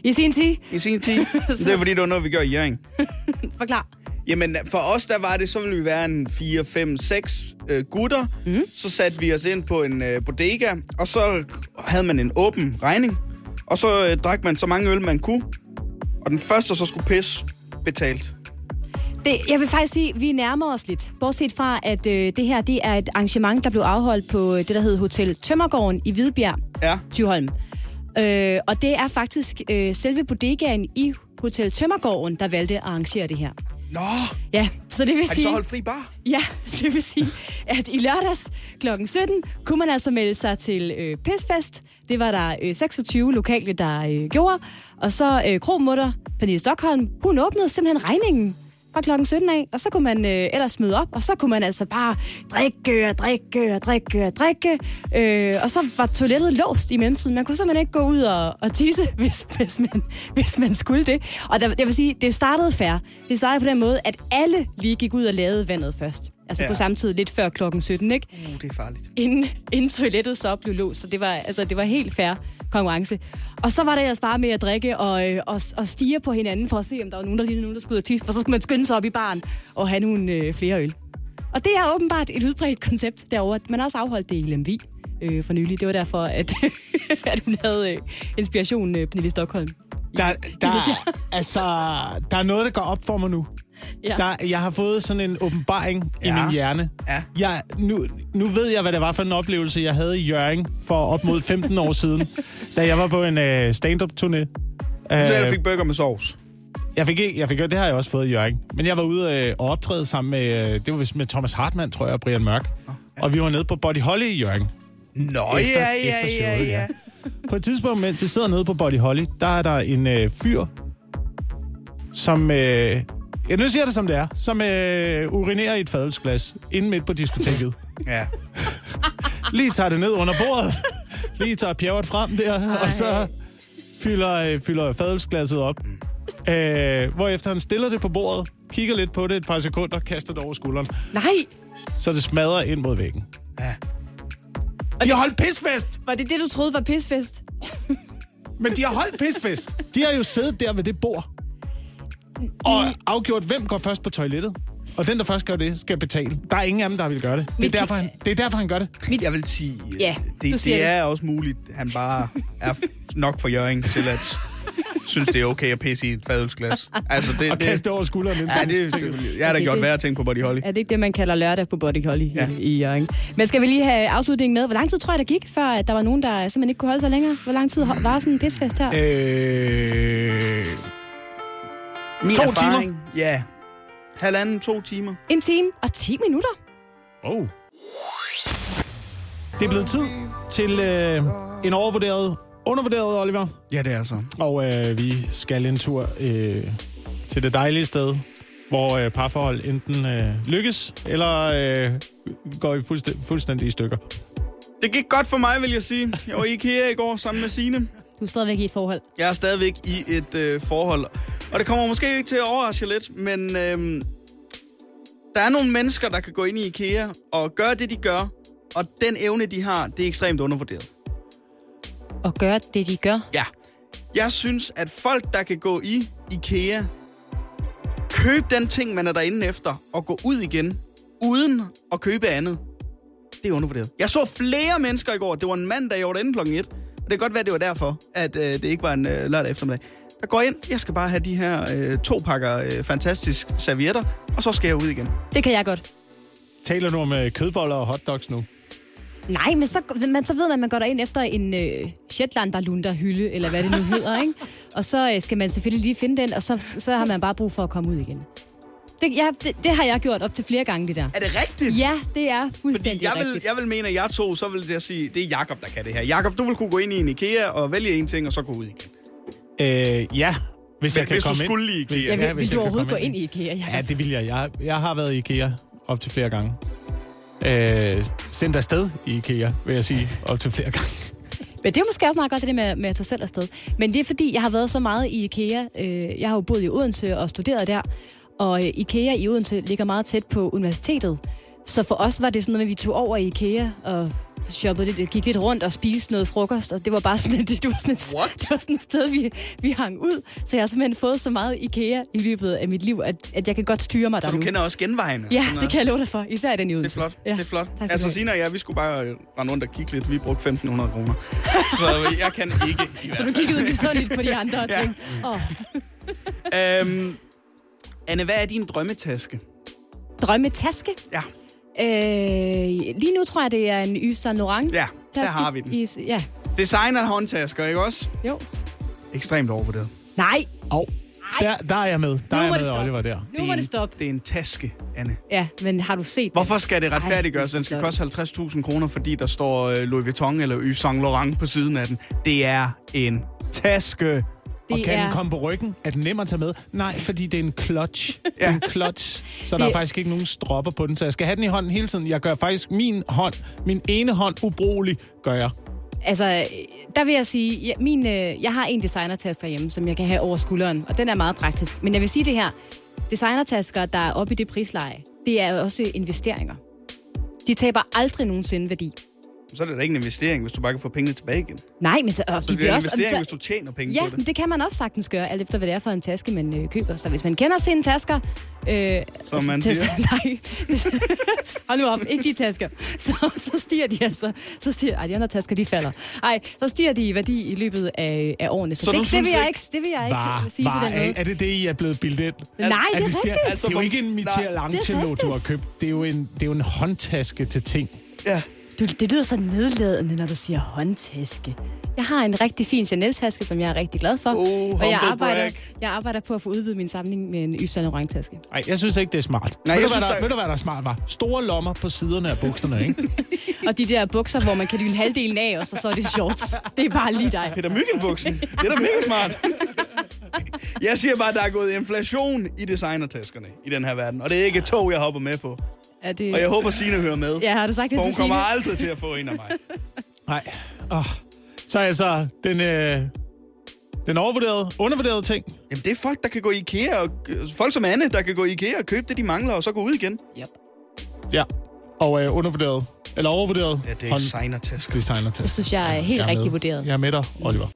I sin tid, I sin tid? det er fordi, det var noget, vi gør i Jørgen. forklar. Jamen, for os, der var det, så ville vi være en 4, 5, 6 øh, gutter. Mm. Så satte vi os ind på en øh, bodega, og så havde man en åben regning. Og så øh, drak man så mange øl, man kunne. Og den første, der så skulle pisse, betalt. Det, jeg vil faktisk sige, at vi nærmer os lidt. Bortset fra, at øh, det her det er et arrangement, der blev afholdt på øh, det, der hedder Hotel Tømmergården i Hvidbjerg, Ja. Thyholm. Øh, og det er faktisk øh, selve bodegaen i Hotel Tømmergården, der valgte at arrangere det her. Nå, Ja, så det vil har de sige... så holdt fri bar? Ja, det vil sige, at i lørdags kl. 17 kunne man altså melde sig til øh, Pisfest. Det var der øh, 26 lokale, der øh, gjorde. Og så øh, Krogmutter, Pernille Stockholm, hun åbnede simpelthen regningen fra klokken 17 af, og så kunne man øh, ellers møde op, og så kunne man altså bare drikke og drikke og drikke og drikke. Øh, og så var toilettet låst i mellemtiden. Man kunne simpelthen ikke gå ud og, og tisse, hvis, hvis, man, hvis man skulle det. Og der, jeg vil sige, det startede fair. Det startede på den måde, at alle lige gik ud og lavede vandet først. Altså ja. Ja. på samme tid, lidt før klokken 17, ikke? Uh, det er farligt. inden, inden toilettet så blev låst. Så det var, altså, det var helt fair konkurrence. Og så var det ellers bare med at drikke og, øh, og, og stige på hinanden for at se, om der var nogen, der lige nogen, der skulle ud og tisse. For så skulle man skynde sig op i baren og have nogle øh, flere øl. Og det er åbenbart et udbredt koncept derovre. Man har også afholdt det i Lemvig øh, for nylig. Det var derfor, at, at hun havde øh, inspiration, øh, Pernille Stockholm. Der, der, altså, der er noget, der går op for mig nu. Ja. Der, jeg har fået sådan en åbenbaring ja. i Ja. min hjerne. Ja. Jeg, nu, nu ved jeg, hvad det var for en oplevelse, jeg havde i Jørgen for op mod 15 år siden, da jeg var på en uh, stand-up-turné. Så jeg Øh, fik burger med sovs. jeg fik ikke, jeg fik, det har jeg også fået i Jørgen. Men jeg var ude øh, og optræde sammen med, øh, det var vist med Thomas Hartmann, tror jeg, og Brian Mørk. Og vi var nede på Body Holly i Jørgen. Nå, Efter- ja, ja, efter ja, showet, ja. På et tidspunkt, mens vi sidder nede på Body Holly, der er der en øh, fyr, som... Øh, ja, nu siger jeg det, som det er. Som øh, urinerer i et fadelsglas inde midt på diskoteket. ja. Lige tager det ned under bordet. Lige tager pjævret frem der, og så fylder, øh, fylder fadelsglasset op. Øh, hvorefter han stiller det på bordet, kigger lidt på det et par sekunder, kaster det over skulderen, Nej! så det smadrer ind mod væggen. Ja. De har holdt pisfest! Var det det, du troede var pisfest? Men de har holdt pisfest. De har jo siddet der ved det bord. Og afgjort, hvem går først på toilettet. Og den, der først gør det, skal betale. Der er ingen af dem, der vil gøre det. Det er derfor, han, det er derfor, han gør det. Jeg vil sige, Ja, det, du siger det det. er også muligt, han bare er nok for Jørgen til at synes, det er okay at pisse i et fadølsglas. Altså, det, Og det, kaste det over skulderen. Ja, det, det, jeg har da Altså, gjort det- værre ting på Body Holly. Er det ikke det, man kalder lørdag på Body Holly ja. I, i Jørgen? Men skal vi lige have afslutningen med? Hvor lang tid tror jeg, der gik, før at der var nogen, der simpelthen ikke kunne holde sig længere? Hvor lang tid var sådan en pisfest her? Øh, Min to erfaring, Ja. Halvanden, to timer. En time og 10 minutter. oh. Det er blevet tid til øh, en overvurderet, undervurderet Oliver. Ja, det er så. Og øh, vi skal en tur øh, til det dejlige sted, hvor øh, parforhold enten øh, lykkes, eller øh, går i fuldstændig, fuldstændig i stykker. Det gik godt for mig, vil jeg sige. Jeg var i IKEA i går sammen med Signe. Du er stadigvæk i et forhold. Jeg er stadigvæk i et øh, forhold. Og det kommer måske ikke til at overraske lidt, men øh, der er nogle mennesker, der kan gå ind i IKEA og gøre det, de gør. Og den evne, de har, det er ekstremt undervurderet. Og gøre det, de gør. Ja. Jeg synes, at folk, der kan gå i IKEA, købe den ting, man er derinde efter, og gå ud igen, uden at købe andet, det er undervurderet. Jeg så flere mennesker i går. Det var en mand, der gjorde det inden klokken 1. Det kan godt være, det var derfor, at øh, det ikke var en øh, lørdag eftermiddag. Der går ind, jeg skal bare have de her øh, to pakker øh, fantastisk servietter, og så skal jeg ud igen. Det kan jeg godt. Taler du om øh, kødboller og hotdogs nu? Nej, men så, men så ved man, at man går ind efter en øh, Shetlander hylde eller hvad det nu hedder, ikke? Og så øh, skal man selvfølgelig lige finde den, og så, så har man bare brug for at komme ud igen. Det, ja, det, det har jeg gjort op til flere gange, det der. Er det rigtigt? Ja, det er fuldstændig Fordi jeg vil, rigtigt. jeg vil mene, at jeg to, så vil jeg sige, det er Jakob der kan det her. Jakob, du vil kunne gå ind i en IKEA og vælge en ting, og så gå ud igen. Øh, ja, hvis jeg kan hvis du komme ind. skulle i IKEA. Ja, vil, hvis vil jeg du kan overhovedet gå ind i IKEA? Ja. Ja, det vil jeg. Jeg, jeg har været i IKEA op til flere gange. Øh, sendt afsted i IKEA, vil jeg sige, op til flere gange. Men det er måske også meget godt, det der med, med at tage selv afsted. Men det er fordi, jeg har været så meget i IKEA. Øh, jeg har jo boet i Odense og studeret der. Og øh, IKEA i Odense ligger meget tæt på universitetet. Så for os var det sådan noget, at vi tog over i IKEA og shoppede lidt, gik lidt rundt og spiste noget frokost. Og det var bare sådan, et, det var sådan et, What? det var sådan et sted, vi, vi hang ud. Så jeg har simpelthen fået så meget IKEA i løbet af mit liv, at, at jeg kan godt styre mig Så der du nu. kender også genvejene? Ja, det kan jeg love dig for. Især den i Det er Odense. flot. Ja. Det er flot. Tak Altså. Sina og jeg, vi skulle bare øh, rende rundt og kigge lidt. Vi brugte 1.500 kroner. Så jeg kan ikke. Så du kiggede misundeligt på de andre og Ja. tænkte, åh, Øhm, Anne, hvad er din drømmetaske? drømmetaske? Ja, Øh, lige nu tror jeg, det er en Yves Saint Laurent. ja der har vi den. I, ja, Designer håndtasker, ikke også? jo. Ekstremt overvurderet. Nej, Og der, der er jeg med. Der Nu er jeg det med. Oliver, der. nu må en, det stoppe. Det er en taske, Anne. Ja, men har du set Hvorfor skal det retfærdiggøres? Den skal det koste 50.000 kroner, fordi der står øh, Louis Vuitton eller Yves Saint Laurent på siden af den. Det er en taske. Og Det kan er- den komme på ryggen? Er den nem at tage med? Nej, fordi det er en clutch. Ja. Det er en clutch, så der Det- er faktisk ikke nogen stropper på den. Så jeg skal have den i hånden hele tiden. Jeg gør faktisk min hånd, min ene hånd ubrugelig, gør jeg. Altså, der vil jeg sige, ja, min, øh, jeg har en designertaske hjemme, som jeg kan have over skulderen, og den er meget praktisk. Men jeg vil sige det her, designertasker, der er oppe i det prisleje, det er også investeringer. De taber aldrig nogensinde værdi. Så er det da ikke en investering, hvis du bare kan få pengene tilbage igen. Så Nej, men så, og de det er bliver en også... investering, så- hvis du tjener penge Ja, på men det. det kan man også sagtens gøre, alt efter hvad det er for en taske, man øh, køber. Så hvis man kender sine tasker... Øh, Som man siger. Nej, hold nu op, ikke de tasker. Så, så stiger de altså... Så stiger, ej, de andre tasker, de falder. Ej, så stiger de i værdi i løbet af, af årene. Så, Så det, det, vil jeg ikke- det vil jeg ikke Var, sige på var, den er, måde. er det det, I er blevet bildet ind? Nej, det er rigtigt. Det er, Altså, det er jo ikke en det Michelangelo, er du har rigtigt. købt. Det er jo en, det er jo en håndtaske til ting. Ja. Du, det lyder så nedladende, når du siger håndtaske. Jeg har en rigtig fin Chanel-taske, som jeg er rigtig glad for. Oh, og jeg arbejder, brag. jeg arbejder på at få udvidet min samling med en Yves Saint Laurent-taske. Nej, jeg synes ikke, det er smart. Nej, ved, jeg du, synes, der, der- ved du, hvad der er smart var? Store lommer på siderne af bukserne, ikke? Og de der bukser, hvor man kan lyne halvdelen af, og så, så er det shorts. Det er bare lige dig. Peter Myggenbuksen. Det er da mega smart. Jeg siger bare, at der er gået inflation i designertaskerne i den her verden. Og det er ikke et tog, jeg hopper med på. Er det... Og jeg håber, Signe hører med. Ja, har du sagt det hun til Signe? kommer aldrig til at få en af mig. Nej. Oh. Så altså, den, øh, den overvurderede, undervurderede ting. Jamen, det er folk, der kan gå i IKEA. Og, folk som Anne, der kan gå i IKEA og købe det, de mangler, og så gå ud igen. Yep. Ja. Og øh, undervurderet, eller overvurderet Ja, det er designertasker. designertaske. Det synes jeg er helt Jeg er rigtigt med. vurderet. Jeg er med dig, Oliver.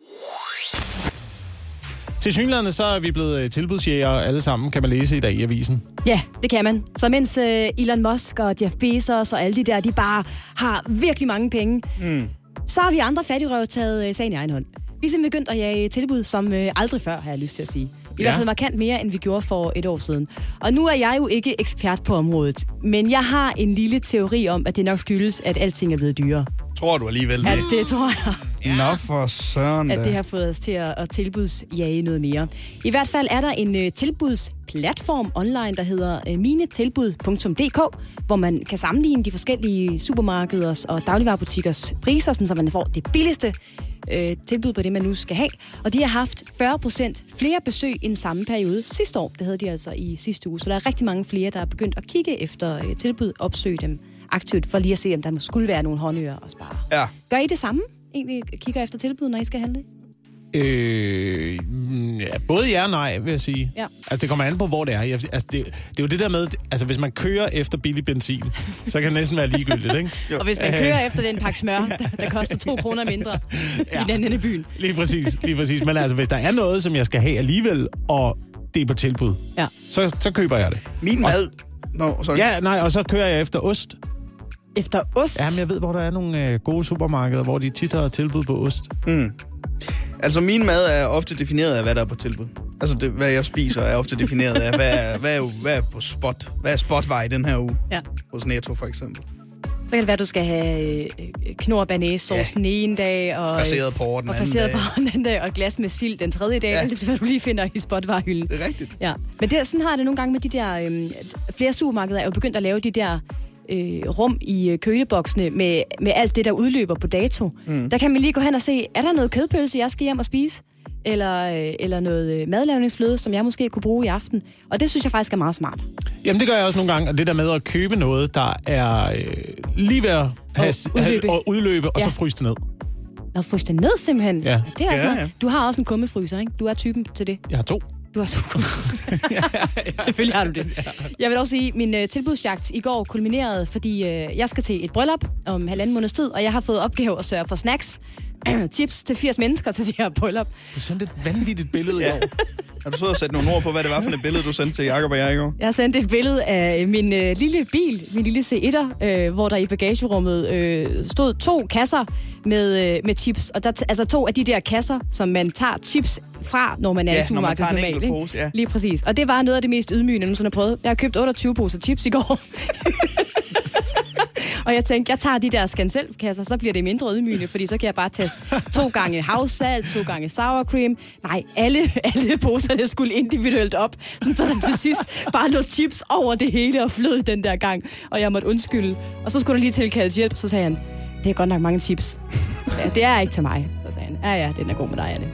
Til synligheden så er vi blevet øh, tilbudsjæger alle sammen, kan man læse i dag i avisen. Ja, det kan man. Så mens øh, Elon Musk og Jeff Bezos og alle de der, de bare har virkelig mange penge, mm. så har vi andre fattigrøve taget øh, sagen i egen hånd. Vi er simpelthen begyndt at jage tilbud som øh, aldrig før, har jeg lyst til at sige. I Ja. hvert fald markant mere, end vi gjorde for et år siden. Og nu er jeg jo ikke ekspert på området, men jeg har en lille teori om, at det nok skyldes, at alting er blevet dyrere. Tror du alligevel det? At det tror jeg. Nå for søren at det har fået os til at, at tilbudsjage noget mere. I hvert fald er der en uh, tilbudsplatform online, der hedder uh, minetilbud.dk, hvor man kan sammenligne de forskellige supermarkeders og dagligvarerbutikkers priser, sådan, så man får det billigste uh, tilbud på det, man nu skal have. Og de har haft 40 procent flere besøg end samme periode sidste år. Det havde de altså i sidste uge. Så der er rigtig mange flere, der er begyndt at kigge efter uh, tilbud, opsøge dem aktivt, for lige at se, om der skulle være nogle håndører og spare. Ja. Gør I det samme? Egentlig kigger efter tilbud, når I skal handle? Øh, ja, både ja og nej, vil jeg sige. Ja. Altså, det kommer an på, hvor det er. Jeg, altså, det, det er jo det der med, altså, hvis man kører efter billig benzin, så kan det næsten være ligegyldigt, ikke? Og hvis man Øh. kører efter den pakke smør, der, der koster to kroner mindre ja. i den ende af byen. Lige præcis, lige præcis. Men altså, hvis der er noget, som jeg skal have alligevel, og det er på tilbud, Ja. så, så køber jeg det. Min mad... Nå, sorry. Ja, nej, og så kører jeg efter ost. Efter ost? Jamen, jeg ved, hvor der er nogle øh, gode supermarkeder, hvor de tit har tilbud på ost. Altså, min mad er ofte defineret af, hvad der er på tilbud. Altså, det, hvad jeg spiser er ofte defineret af, hvad er, hvad er, hvad er på spot. Hvad er spotvej den her uge? Ja. Hos Netto, for eksempel. Så kan det være, at du skal have øh, knor og banæssauce Ja. den ene dag, og, Faseret porre den og anden dag. på den anden dag, og et glas med sild den tredje dag. Ja. Alt efter, hvad du lige finder i spotvarehylden. Det er rigtigt. Ja. Men det, sådan har det nogle gange med de der... Øh, flere supermarkeder er jo begyndt at lave de der øh, rum i øh, køleboksene med, med alt det, der udløber på dato. Mm. Der kan man lige gå hen og se, er der noget kødpølse, jeg skal hjem og spise? Eller, øh, eller noget øh, madlavningsfløde, som jeg måske kunne bruge i aften. Og det synes jeg faktisk er meget smart. Jamen, det gør jeg også nogle gange. Og det der med at købe noget, der er øh, lige ved at have, Og udløbe. have, og udløbe, og Ja. så fryse det ned. Nå, frys det ned simpelthen. Ja. Det er ja. ja. Du har også en kummefryser, ikke? Du er typen til det. Jeg har to. Du har kummefryser. Selvfølgelig har du det. Jeg vil også sige, at min uh, tilbudsjagt i går kulminerede, fordi uh, jeg skal til et bryllup om halvanden måneds tid, og jeg har fået opgave at sørge for snacks, chips til 80 mennesker til det her bryllup. Du sendte et vanvittigt billede i år. Har du så og sat nogle ord på, hvad det var for et billede, du sendte til Jacob og jeg i går? Jeg har sendt et billede af min øh, lille bil, min lille C1'er, øh, hvor der i bagagerummet øh, stod to kasser med, øh, med chips. Og der, altså to af de der kasser, som man tager chips fra, når man er Ja, i supermarkedet normalt. pose, ja. Lige præcis. Og det var noget af det mest ydmygende, jeg nogensinde har prøvet. Jeg har købt 28 poser chips i går. Og jeg tænkte, jeg tager de der skanselkasser, så bliver det mindre ydmygende, fordi så kan jeg bare teste to gange havsalt, to gange sour cream. Nej, alle, alle poserne skulle individuelt op, sådan så der til sidst bare lå chips over det hele og flød den der gang. Og jeg måtte undskylde. Og så skulle der lige tilkaldes hjælp, så sagde han, det er godt nok mange chips. Så sagde jeg, det er ikke til mig. Så sagde han, ja ja, den er god med dig, Anne.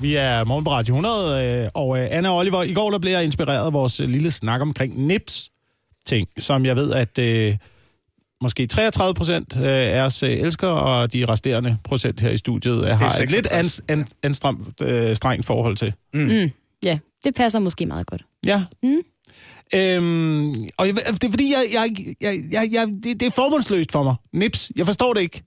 Vi er morgen på Radio 100, øh, og øh, Anna og Oliver, i går der blev jeg inspireret af vores lille snak omkring nips ting, som jeg ved, at øh, måske 33 procent øh, af os øh, elsker, og de resterende procent her i studiet øh, har et lidt 66. an, an, anstrengt, øh, strengt forhold til. Ja, det passer måske meget godt. Ja. Mm. Øhm, og jeg, det er fordi, jeg, jeg, jeg, jeg, jeg, det, det er formålsløst for mig. Nips, jeg forstår det ikke.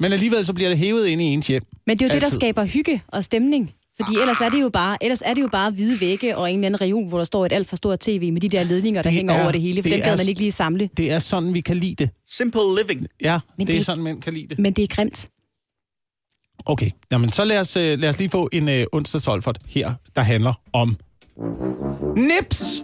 Men alligevel så bliver det hævet ind i ens hjem. Men det er jo det, Altid. der skaber hygge og stemning. Fordi ellers er det jo bare, ellers er det jo bare hvide vægge og en eller anden reol, hvor der står et alt for stort tv med de der ledninger, der Det hænger er- over det hele. For det dem gad er man ikke lige samle. Det er sådan, vi kan lide det. Simple living. Ja, Men det, det er sådan, mænd kan lide det. Men det er grimt. Okay, jamen så lad os, øh, lad os lige få en øh, onsdagsolfert her, der handler om nips.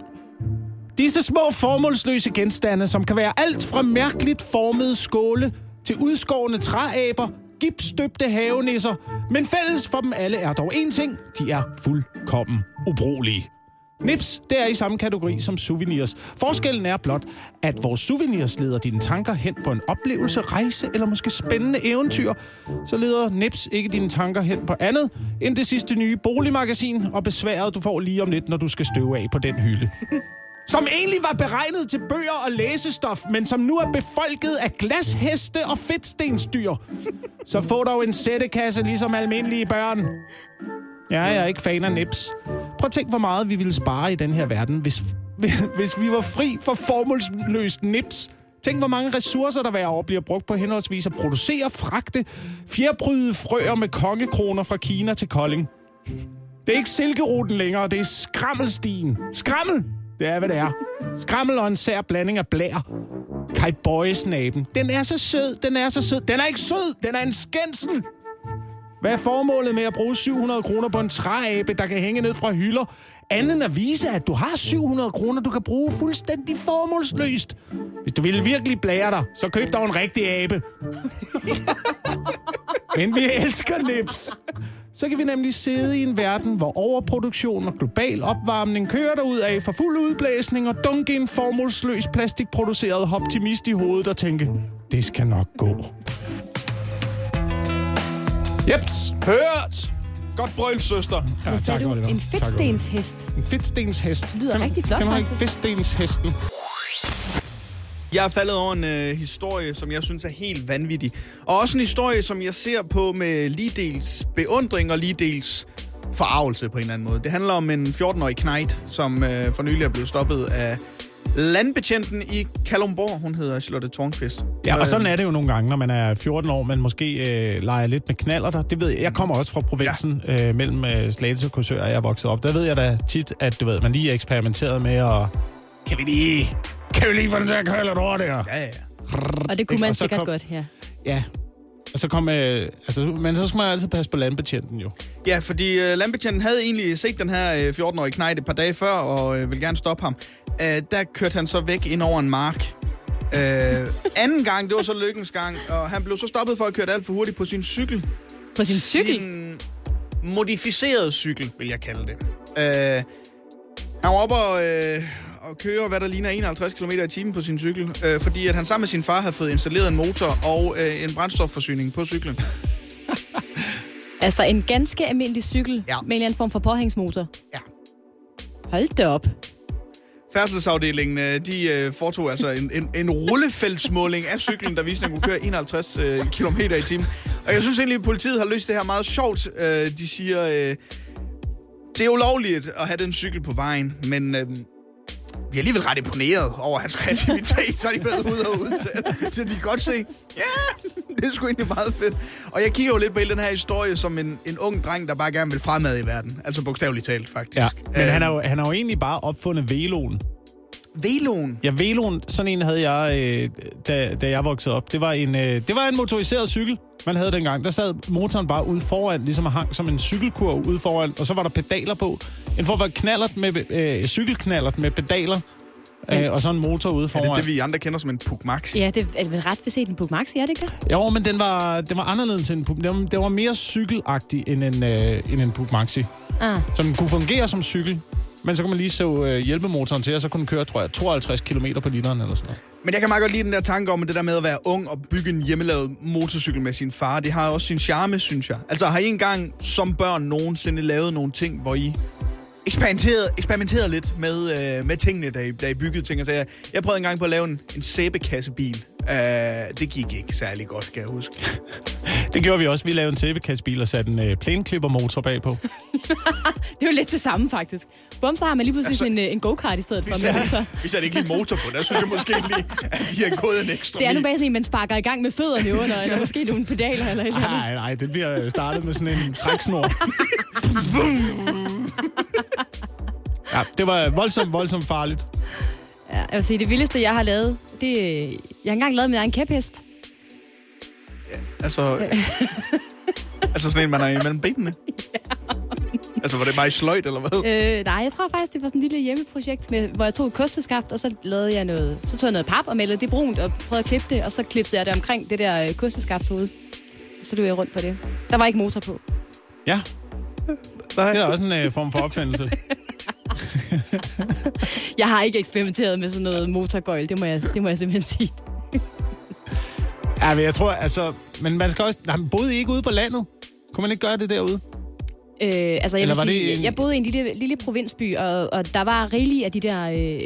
Disse små formålsløse genstande, som kan være alt fra mærkeligt formede skåle til udskårne træaber, gipsstøbte havenisser. Men fælles for dem alle er dog én ting. De er fuldkommen ubrugelige. Nips, det er i samme kategori som souvenirs. Forskellen er blot, at vores souvenirs leder dine tanker hen på en oplevelse, rejse eller måske spændende eventyr. Så leder Nips ikke dine tanker hen på andet end det sidste nye boligmagasin og besværet, du får lige om lidt, når du skal støve af på den hylde. Som egentlig var beregnet til bøger og læsestof, men som nu er befolket af glasheste og fedtstensdyr. Så få dog en sættekasse ligesom almindelige børn. Ja, jeg er ikke fan af nips. Prøv at tænk, hvor meget vi ville spare i den her verden, hvis, hvis vi var fri for formålsløst nips. Tænk, hvor mange ressourcer, der hver år bliver brugt på henholdsvis at producere, fragte, fjerbryde frøer med kongekroner fra Kina til Kolding. Det er ikke silkeruten længere, det er skrammelstien. Skrammel! Det er, hvad det er. Skrammel og en sær blanding af blær. Kai Boys-naben. Den er så sød, den er så sød. Den er ikke sød, den er en skændsel. Hvad er formålet med at bruge 700 kroner på en træabe, der kan hænge ned fra hylder? Andet end at vise, at du har 700 kroner, du kan bruge fuldstændig formålsløst. Hvis du ville virkelig blære dig, så køb dog en rigtig abe. Men vi elsker nips. Så kan vi nemlig sidde i en verden, hvor overproduktion og global opvarmning kører derud af for fuld udblæsning og dunke en formålsløs plastikproduceret optimist i hovedet og tænke, det skal nok gå. Jeps. Hørt! Godt brøl, søster. Ja, sagde du Oliver. en Tak, fedtstenshest. En fedtstenshest. Det lyder rigtig flot, Kender du ikke faktisk. fedtstenshesten? Jeg er faldet over en øh, historie, som jeg synes er helt vanvittig. Og også en historie, som jeg ser på med lige dels beundring og lige dels forarvelse på en eller anden måde. Det handler om en 14-årig knægt, som øh, for nylig er blevet stoppet af landbetjenten i Kalumborg. Hun hedder Charlotte Tornqvist. Ja, og sådan er det jo nogle gange, når man er 14 år, man måske øh, leger lidt med knaller der. Det ved jeg. Jeg kommer også fra provinsen ja. øh, mellem øh, Slagelse og Korsør, jeg er vokset op. Der ved jeg da tit, at du ved, man lige eksperimenteret med at... Kan vi lige... Kan vi lige få den til at køre lidt over der? Ja, ja. Og det kunne man sikkert kom- godt, ja. Ja. Og så kom... Øh, altså, men så skal man altid passe på landbetjenten jo. Ja, fordi øh, landbetjenten havde egentlig set den her øh, 14-årige knægt et par dage før, og øh, ville gerne stoppe ham. Øh, der kørte han så væk ind over en mark. Øh, anden gang, det var så lykkens gang, og han blev så stoppet for at køre alt for hurtigt på sin cykel. På sin cykel. Sin modificerede cykel, vil jeg kalde det. Øh, han var oppe og, øh, og køre, hvad der ligner 51 km i timen på sin cykel, øh, fordi at han sammen med sin far havde fået installeret en motor og øh, en brændstofforsyning på cyklen. Altså en ganske almindelig cykel Ja. med en eller anden form for påhængsmotor. Ja. Hold da op. Færdselsafdelingen, øh, de øh, foretog altså en, en, en rullefeldsmåling af cyklen, der viste, at den kunne køre 51 øh, km i timen. Og jeg synes egentlig, at politiet har løst det her meget sjovt. Øh, de siger, øh, det er ulovligt at have den cykel på vejen, men øh, vi er alligevel ret imponeret over hans kreativitet, så har de været ude og udtale. Så de kan godt se, ja, det er sgu egentlig meget fedt. Og jeg kigger jo lidt på hele den her historie som en, en ung dreng, der bare gerne vil fremad i verden. Altså bogstaveligt talt, faktisk. Ja. Men Øh, han har, jo, han har jo egentlig bare opfundet veloen. Veloen. Ja, veloen, sådan en havde jeg, øh, da, da jeg voksede op. Det var, en, øh, det var en motoriseret cykel, man havde dengang. Der sad motoren bare ude foran, ligesom hang som en cykelkurv ude foran, og så var der pedaler på. En form for knallert med, øh, cykelknallert med pedaler, øh, og så en motor ude Er foran. det det, vi andre kender som en Puk Maxi? Ja, det er vel ret beset en Puk Maxi, er det ikke det? Jo, men den var, den var anderledes end en Puk. Den var, den var mere cykelagtig end en, øh, end en Puk Maxi. Ah. Så den kunne fungere som cykel, men så kunne man lige så øh, hjælpemotoren til, og så kunne den køre, tror jeg, 52 km på literen eller sådan noget. Men jeg kan meget godt lide den der tanke om, at det der med at være ung og bygge en hjemmelavet motorcykel med sin far, det har også sin charme, synes jeg. Altså har I engang som børn nogensinde lavet nogle ting, hvor I eksperimenterede, eksperimenterede lidt med, øh, med tingene, da I, da I byggede ting? Altså, jeg, jeg prøvede engang på at lave en, en sæbekassebil. Uh, det gik ikke særlig godt, kan jeg huske. Det gjorde vi også. Vi lavede en tæppekastbil og satte en øh, plæneklippermotor bagpå. Det er jo lidt det samme, faktisk. Bum, så har man lige pludselig Altså, en, øh, en go-kart i stedet for med motor. vi satte ikke lige motor på. Der synes jeg måske lige, at de har gået en ekstra Det er nu bare sådan, en, man sparker i gang med fødderne under, eller måske nogle pedaler eller et eller andet. Nej, nej, det bliver startet med sådan en træksnor. ja, det var voldsomt, voldsomt farligt. Ja, jeg vil sige, det vildeste, jeg har lavet, det er... Jeg har engang lavet min egen kæphest. Altså, altså sådan en, man har imellem benene. Altså, var det meget sløjt, eller hvad? Øh, nej, jeg tror faktisk, det var sådan et lille hjemmeprojekt, med, hvor jeg tog et kosteskaft, og så lavede jeg noget... Så tog jeg noget pap og malede det brunt, og prøvede at klippe det, og så klippede jeg det omkring det der øh, kosteskaft hoved. Så løb jeg rundt på det. Der var ikke motor på. Ja, det er også en øh, form for opfindelse. Jeg har ikke eksperimenteret med sådan noget motorgøjl, det må jeg, det må jeg simpelthen sige. Ja, men jeg tror, altså... Men man skal også... Nej, men boede I ikke ude på landet? Kunne man ikke gøre det derude? Øh, altså, jeg, Eller vil sige, en- jeg boede i en lille, lille provinsby, og, og der var rigeligt af de der øh,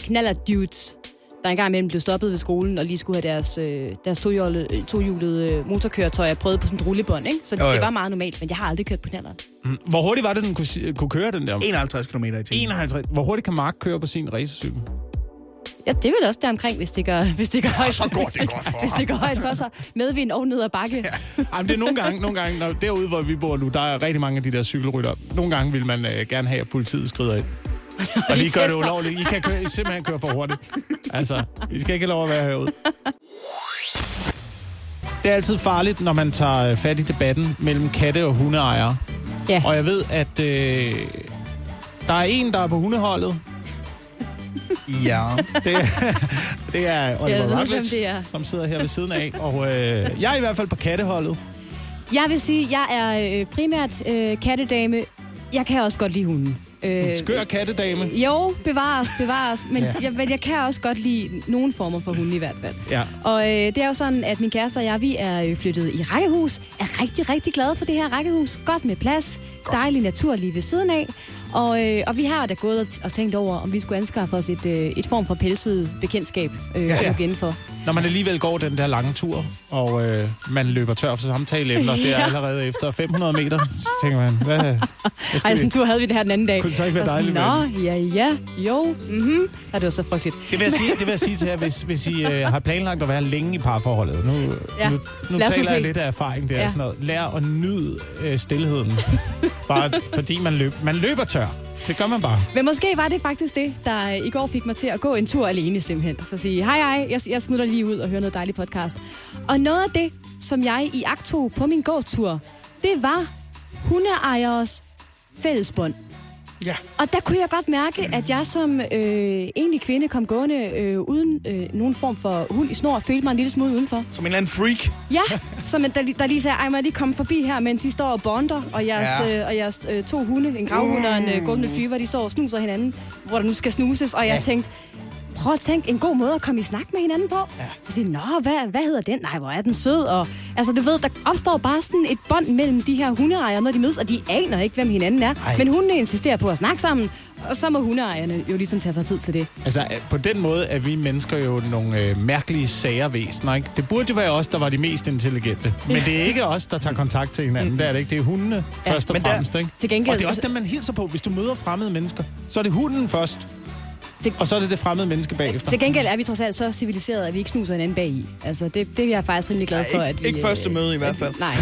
knaller dudes, der engang imellem blev stoppet ved skolen og lige skulle have deres, øh, deres tohjulede, tohjulede øh, motorkøretøj prøvet på sådan et rullebånd, ikke? Så Jo, det jo. var meget normalt, men jeg har aldrig kørt på knaller. Hvor hurtigt var det, den kunne, kunne køre, den der? 51 km i timen. 51. Hvor hurtigt kan Mark køre på sin racercykel? Ja, det vel også deromkring, hvis det går, hvis det går højt. så går det hvis det, godt for Hvis det går højt for sig. Medvind og ned ad bakke. Ja. Ej, men det er nogle gange, nogle gange når, derude, hvor vi bor nu, der er rigtig mange af de der cykelrytter. Nogle gange vil man øh, gerne have, at politiet skrider ind. Og lige gør det ulovligt. I kan køre, I simpelthen køre for hurtigt. Altså, I skal ikke have lov at være herude. Det er altid farligt, når man tager øh, fat i debatten mellem katte- og hundeejere. Ja. Og jeg ved, at øh, der er en, der er på hundeholdet. Ja. Det, det er Oliver ved, det er. som sidder her ved siden af. Og øh, jeg er i hvert fald på katteholdet. Jeg vil sige, jeg er øh, primært øh, kattedame. Jeg kan også godt lide hunden. Øh, Skør kattedame. Jo, bevares, bevares. Men, ja. jeg, men jeg kan også godt lide nogle former for hunde i hvert fald. Ja. Og øh, det er jo sådan, at min kæreste og jeg, vi er øh, flyttet i rækkehus. Er rigtig, rigtig glade for det her rækkehus. Godt med plads. Godt. Dejlig natur lige ved siden af. Og, øh, og vi har da gået og, tænkt over, om vi skulle anskaffe os et, øh, et form for pelset bekendtskab øh, Ja. ja. at lukke for. Når man alligevel går den der lange tur, og øh, man løber tør for samtaleemner, det er Ja. allerede efter 500 meter, så tænker man, hvad, hvad Ej, sådan en tur havde vi det her den anden dag. Kunne det så ikke være sådan, dejligt Nå, ja, ja, jo, mhm. Ja, det var så frygteligt. Det vil jeg sige, det vil jeg sige til jer, hvis, hvis I øh, har planlagt at være længe i parforholdet. Nu, Ja. nu, nu os nu taler jeg se. lidt af erfaring der. Ja. Ja. Sådan noget. Lær at nyde øh, stillheden. bare fordi man, løb, man løber tør. Det gør man bare. Men måske var det faktisk det, der øh, i går fik mig til at gå en tur alene simpelthen. Så sige, hej hej, jeg, jeg smutter lige ud og hører noget dejligt podcast. Og noget af det, som jeg i agt tog på min gåtur, det var hundeejeres fællesbånd. Ja. Og der kunne jeg godt mærke, at jeg som øh, egentlig kvinde kom gående øh, uden øh, nogen form for hund i snor, og følte mig en lille smule udenfor. Som en eller anden freak. Ja, som der, der lige sagde, ej, må jeg lige komme forbi her, mens I står og bonder, og jeres, Ja. øh, og jeres øh, to hunde, en gravhund og en øh, golden retriever, de står og snuser hinanden, hvor der nu skal snuses, og jeg ja. tænkte, prøv at tænke, en god måde at komme i snak med hinanden på. Ja. Jeg siger, nå, hvad, hvad hedder den? Nej, hvor er den sød. Og, altså, du ved, der opstår bare sådan et bånd mellem de her hundeejere, når de mødes, og de aner ikke, hvem hinanden er. Ej. Men hundene insisterer på at snakke sammen, og så må hundeejerne jo ligesom tage sig tid til det. Altså, øh, på den måde er vi mennesker jo nogle øh, mærkelige sager væsener, ikke? Det burde jo være os, der var de mest intelligente. Men det er ikke os, der tager kontakt til hinanden. Det er det ikke. Det er hundene Ja, først og men der- fremmest, ikke? Til gengæld- Og det er også dem, man hilser på. Hvis du møder fremmede mennesker, så er det hunden først. Til- Og så er det det fremmede menneske bagefter. Til gengæld er vi trods alt så civiliseret, at vi ikke snuser hinanden bag i. Altså, det, det er jeg faktisk rimelig glad for, Ja, at ikke- vi... ikke første øh, møde i hvert at vi- fald. Nej,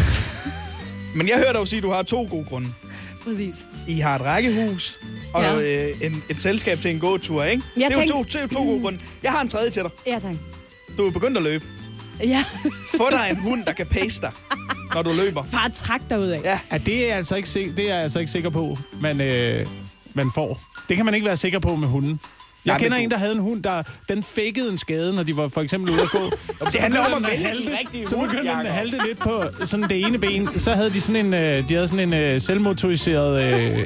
Men jeg hørte dig sige, at du har to gode grunde. præcis. I har et rækkehus og Ja. øh, en, et selskab til en gåtur, ikke? Jeg det er tænkte- jo to, det er jo to gode grunde. Jeg har en tredje til dig. Ja, tak. Du er begyndt at løbe. Ja, Få dig en hund, der kan pace dig, når du løber. bare træk dig ud af. Ja, Ja, det er jeg altså ikke, det er jeg altså ikke sikker på, man, øh, man får. Det kan man ikke være sikker på med hunden. Jeg Nej, kender en, der havde en hund, der den fakede en skade, når de var for eksempel ude at gå. det handler om at vælge halte- rigtige Så hund, begyndte den at halte lidt på sådan det ene ben. Så havde de sådan en, øh, de havde sådan en øh, selvmotoriseret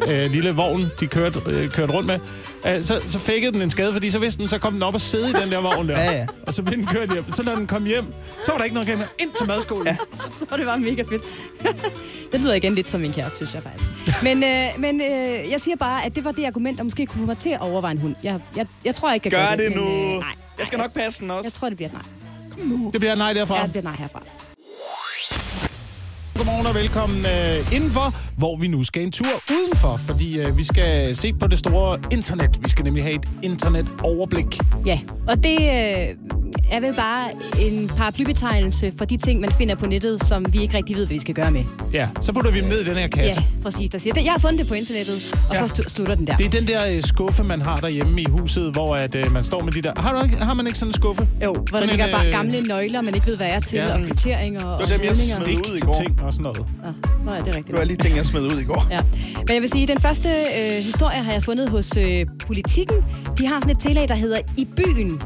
øh, øh, lille vogn, de kørte, øh, kørte rundt med. Øh, så, så fakede den en skade, fordi så vidste den, så kom den op og sidde i den der vogn der. Ja, ja. Og så blev den kørt hjem. Så når den kom hjem, så var der ikke noget galt ind til madskolen. Ja. Så det var mega fedt. det lyder igen lidt som min kæreste, synes jeg faktisk. Men, øh, men øh, jeg siger bare, at det var det argument, der måske kunne få mig til at overveje en hund. Jeg, jeg, jeg tror ikke, jeg Gør gør det men, nu. Øh, nej. Jeg skal nok passe den også. Jeg tror, det bliver et nej. Det bliver et nej derfra. Ja, det bliver et nej herfra. Godmorgen og velkommen øh, indenfor, hvor vi nu skal en tur udenfor, fordi øh, vi skal se på det store internet. Vi skal nemlig have et internetoverblik. Ja, og det øh, er vel bare en paraplybetegnelse for de ting, man finder på nettet, som vi ikke rigtig ved, hvad vi skal gøre med. Ja, så putter vi dem ned i den her kasse. Ja, præcis. Der siger, jeg har fundet det på internettet, og Ja. så slu- slutter den der. Det er den der øh, skuffe, man har derhjemme i huset, hvor at, øh, man står med de der... Har, du ikke, har man ikke sådan en skuffe? Jo, hvor der Sådan ligger en, bare øh, gamle nøgler, man ikke ved, hvad er til, Ja. og kvitteringer og Det var dem, jeg Stik ud i går. ting og sådan noget. Ja, nå, ja, det er rigtigt. Det var lige ting, jeg smed ud i går. Ja. Men jeg vil sige, at den første øh, historie har jeg fundet hos øh, Politikken. De har sådan et tillæg, der hedder I byen,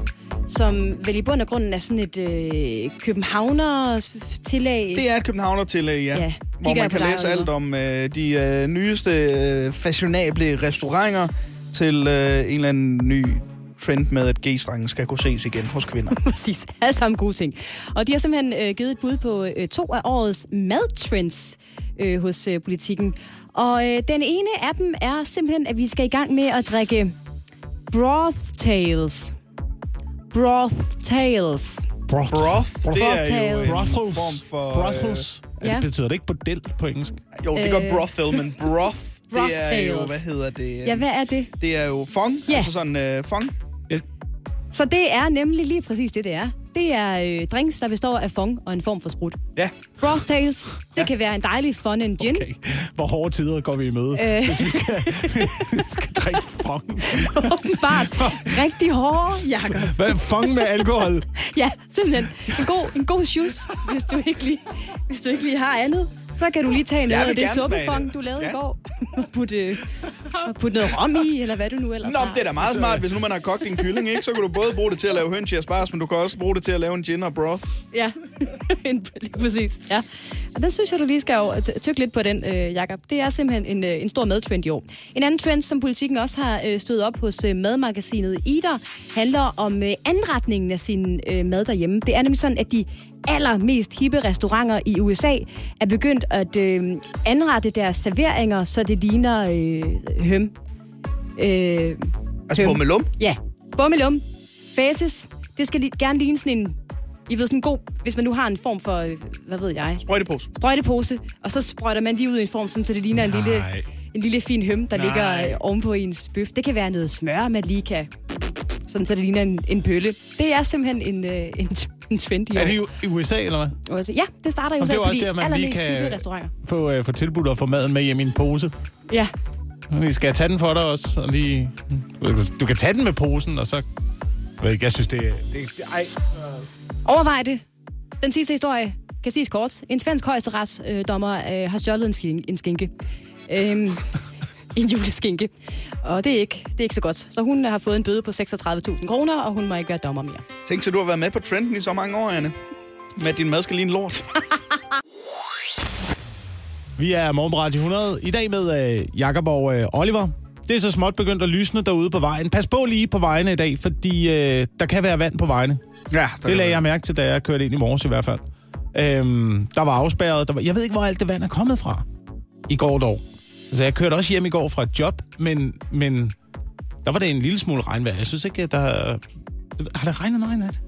som vel i bund og grunden er sådan et øh, Københavner-tillæg. Det er et Københavner-tillæg, ja. Ja, hvor man kan læse alt om øh, de øh, nyeste øh, fashionable restauranter til øh, en eller anden ny trend med, at G-strengen skal kunne ses igen hos kvinder. Præcis, alle sammen gode ting. Og de har simpelthen øh, givet et bud på øh, to af årets madtrends øh, hos øh, Politikken. Og øh, den ene af dem er simpelthen, at vi skal i gang med at drikke broth tales. Broth tales. Broth. Broth, det er jo en Brothels. form for... Brothels. Ja. Ja. Det betyder det ikke bordel på engelsk. Øh, jo, det gør Øh, brothel, men broth, det er jo, hvad hedder det? Ja, hvad er det? Det er jo fong, Ja. altså sådan øh, fong. Så det er nemlig lige præcis det, det er. Det er øh, drinks, der består af fong og en form for sprut. Ja, Broth tales, det kan være en dejlig fun and gin. Okay. Hvor hårde tider går vi i møde, Øh. øh. hvis vi skal, vi skal drikke fong. Åbenbart rigtig hårde, Jacob. Hvad fong med alkohol? Ja, simpelthen. En god, en god shoes, hvis du ikke lige, hvis du ikke lige har andet. Så kan du lige tage noget af det suppefong, du lavede Ja. i går. Og putte, øh, og putte noget rom i, eller hvad du nu ellers Nå, har. det er da meget smart, hvis nu man har kogt en kylling, ikke? Så kan du både bruge det til at lave høns i asparges, men du kan også bruge det til at lave en gin og broth. Ja, En- lige præcis. Ja. Og den synes jeg, du lige skal tykke lidt på den, øh, Jacob. Det er simpelthen en, øh, en stor madtrend i år. En anden trend, som politikken også har øh, stået op hos øh, madmagasinet Ida, handler om øh, anretningen af sin øh, mad derhjemme. Det er nemlig sådan, at de allermest hippe restauranter i USA er begyndt at øh, anrette deres serveringer, så det ligner øh, høm. Øh, Altså Høm. på melum. Ja, bummelum, faces. Det skal li- gerne ligne sådan en, I ved, sådan en god, hvis man nu har en form for, øh, hvad ved jeg, Sprøjtepose. sprøjtepose, og så sprøjter man lige ud i en form, sådan, så det ligner en lille, en lille fin høm, der Nej. ligger øh, ovenpå ens bøf. Det kan være noget smør, man lige kan, sådan så det ligner en, en pølle. Det er simpelthen en, øh, en, en trend i år. Er det i USA, eller hvad? Også- Ja, det starter jo Og så det er også de der, man lige kan- restauranter. Få, øh, få tilbudt at få maden med hjem i en pose. Ja, Vi skal tage den for dig også, og lige... Du kan tage den med posen, og så... Jeg ikke, jeg synes, det er... Det, det, ej. Overvej det. Den sidste historie kan siges kort. En svensk højesteretsdommer øh, har stjålet en, skin, en skinke. Øhm, en juleskinke. Og det er, ikke, det er ikke så godt. Så hun har fået en bøde på 36.000 kroner, og hun må ikke være dommer mere. Tænk så, du har været med på trenden i så mange år, Anne. Med din mad skal ligne lort. Vi er Morgen på Radio 100. I dag med øh, Jakob og øh, Oliver. Det er så småt begyndt at lysne derude på vejen. Pas på lige på vejene i dag, fordi øh, der kan være vand på vejene. Ja, Det lagde jeg mærke til, da jeg kørte ind i morges i hvert fald. Øhm, der var afspærret. Der var, jeg ved ikke, hvor alt det vand er kommet fra i går dog. Altså, jeg kørte også hjem i går fra et job, men, men der var det en lille smule regnvejr. Jeg synes ikke, at der... Har det regnet noget i nat?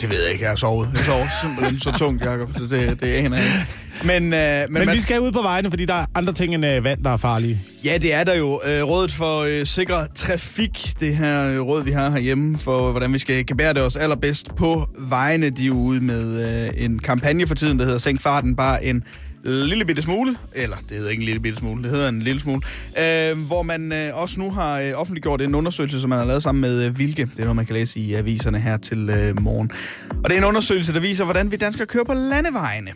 Det ved jeg ikke, jeg har sovet. Jeg sover simpelthen så tungt, Jacob, så det, det aner jeg ikke. Men, øh, men, Men man, vi skal ud på vejene, fordi der er andre ting end øh, vand, der er farlige. ja, det er der jo. Øh, rådet for øh, sikker trafik, det her øh, råd, vi har herhjemme, for hvordan vi skal gebære det os allerbedst på vejene. De er ude med øh, en kampagne for tiden, der hedder Sænk farten bare en lille bitte smule, eller det hedder ikke en lille bitte smule, det hedder en lille smule, øh, hvor man øh, også nu har øh, offentliggjort en undersøgelse, som man har lavet sammen med øh, Vilke. Det er noget, man kan læse i aviserne her til øh, morgen. Og det er en undersøgelse, der viser, hvordan vi danskere kører på landevejene.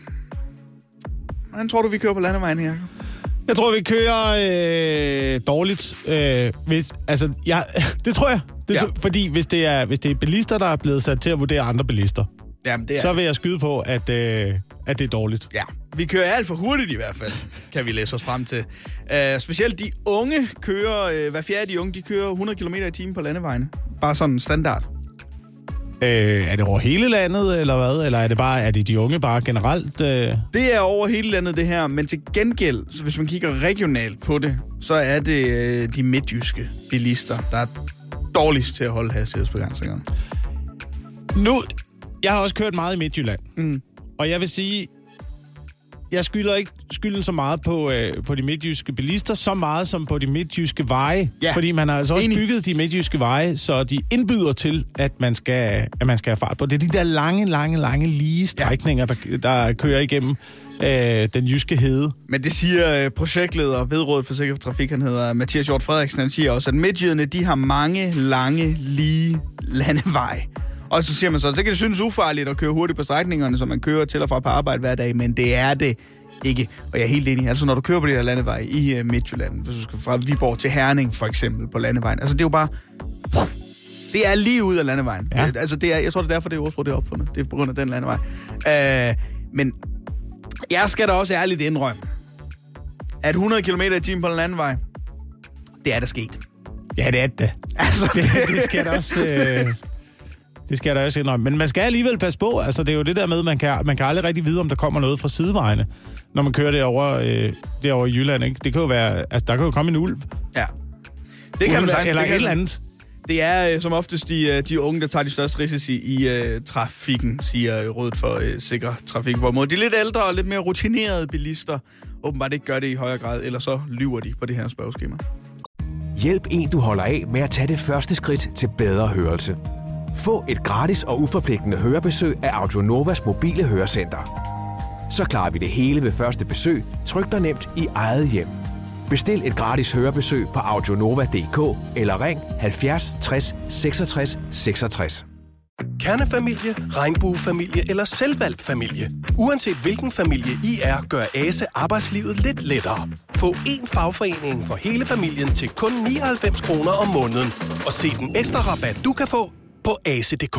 Hvordan tror du, vi kører på landevejene, Jacob? Jeg tror, vi kører øh, dårligt. Øh, hvis, altså, jeg, det tror jeg. Det, Ja. ja. Fordi hvis det, er, hvis det er bilister, der er blevet sat til at vurdere andre bilister, Jamen, det er, så vil jeg skyde på, at, øh, at det er dårligt. Ja, vi kører alt for hurtigt i hvert fald, kan vi læse os frem til. Uh, specielt de unge kører, uh, hver fjerde af de unge, de kører 100 km i timen på landevejene. Bare sådan standard. Øh, er det over hele landet, eller hvad? Eller er det bare, er det de unge bare generelt? Øh? Det er over hele landet, det her. Men til gengæld, så hvis man kigger regionalt på det, så er det øh, de midtjyske bilister, der er dårligst til at holde hastighedsbegrænsningerne. Nu, jeg har også kørt meget i Midtjylland. Mm. Og jeg vil sige, jeg skylder ikke skylden så meget på, øh, på de midtjyske bilister, så meget som på de midtjyske veje. Ja. Fordi man har altså også Enig. bygget de midtjyske veje, så de indbyder til, at man skal, at man skal have fart på. Det er de der lange, lange, lange lige strækninger, der, der kører igennem øh, den jyske hede. Men det siger øh, projektleder ved Rådet for Sikker Trafik, han hedder Mathias Hjort Frederiksen, han siger også, at midtjyderne, de har mange lange, lige landeveje. Og så siger man så, så kan det synes ufarligt at køre hurtigt på strækningerne, som man kører til og fra på arbejde hver dag, men det er det ikke. Og jeg er helt enig. Altså, når du kører på de der landevej i uh, Midtjylland, hvis du skal fra Viborg til Herning, for eksempel, på landevejen, altså det er jo bare... Det er lige ud af landevejen. Ja. Altså, det er, jeg tror, det er derfor, det ordsprog det er opfundet. Det er på grund af den landevej. Uh, men jeg skal da også ærligt indrømme, at 100 km i timen på en landevej, det er der sket. Ja, det er det. Altså, Det, det skal der også... Øh, det skal der også indrømme. Men man skal alligevel passe på. Altså, det er jo det der med, man kan, man kan aldrig rigtig vide, om der kommer noget fra sidevejene, når man kører derover øh, derovre i Jylland. Ikke? Det kan jo være... Altså, der kan jo komme en ulv. ja. Det kan man sagtens. Eller det et eller andet. Det er øh, som oftest de, øh, de unge, der tager de største risici i øh, trafikken, siger øh, Rådet for øh, Sikker Trafik. Hvorimod de lidt ældre og lidt mere rutinerede bilister åbenbart ikke gør det i højere grad, eller så lyver de på det her spørgeskema. Hjælp en, du holder af med at tage det første skridt til bedre hørelse. Få et gratis og uforpligtende hørebesøg af Audionovas mobile hørecenter. Så klarer vi det hele ved første besøg, tryk dig nemt i eget hjem. Bestil et gratis hørebesøg på audionova.dk eller ring 70 60 66 66. Kernefamilie, regnbuefamilie eller selvvalgt familie. Uanset hvilken familie I er, gør ASE arbejdslivet lidt lettere. Få én fagforening for hele familien til kun 99 kroner om måneden. Og se den ekstra rabat, du kan få på ase.dk.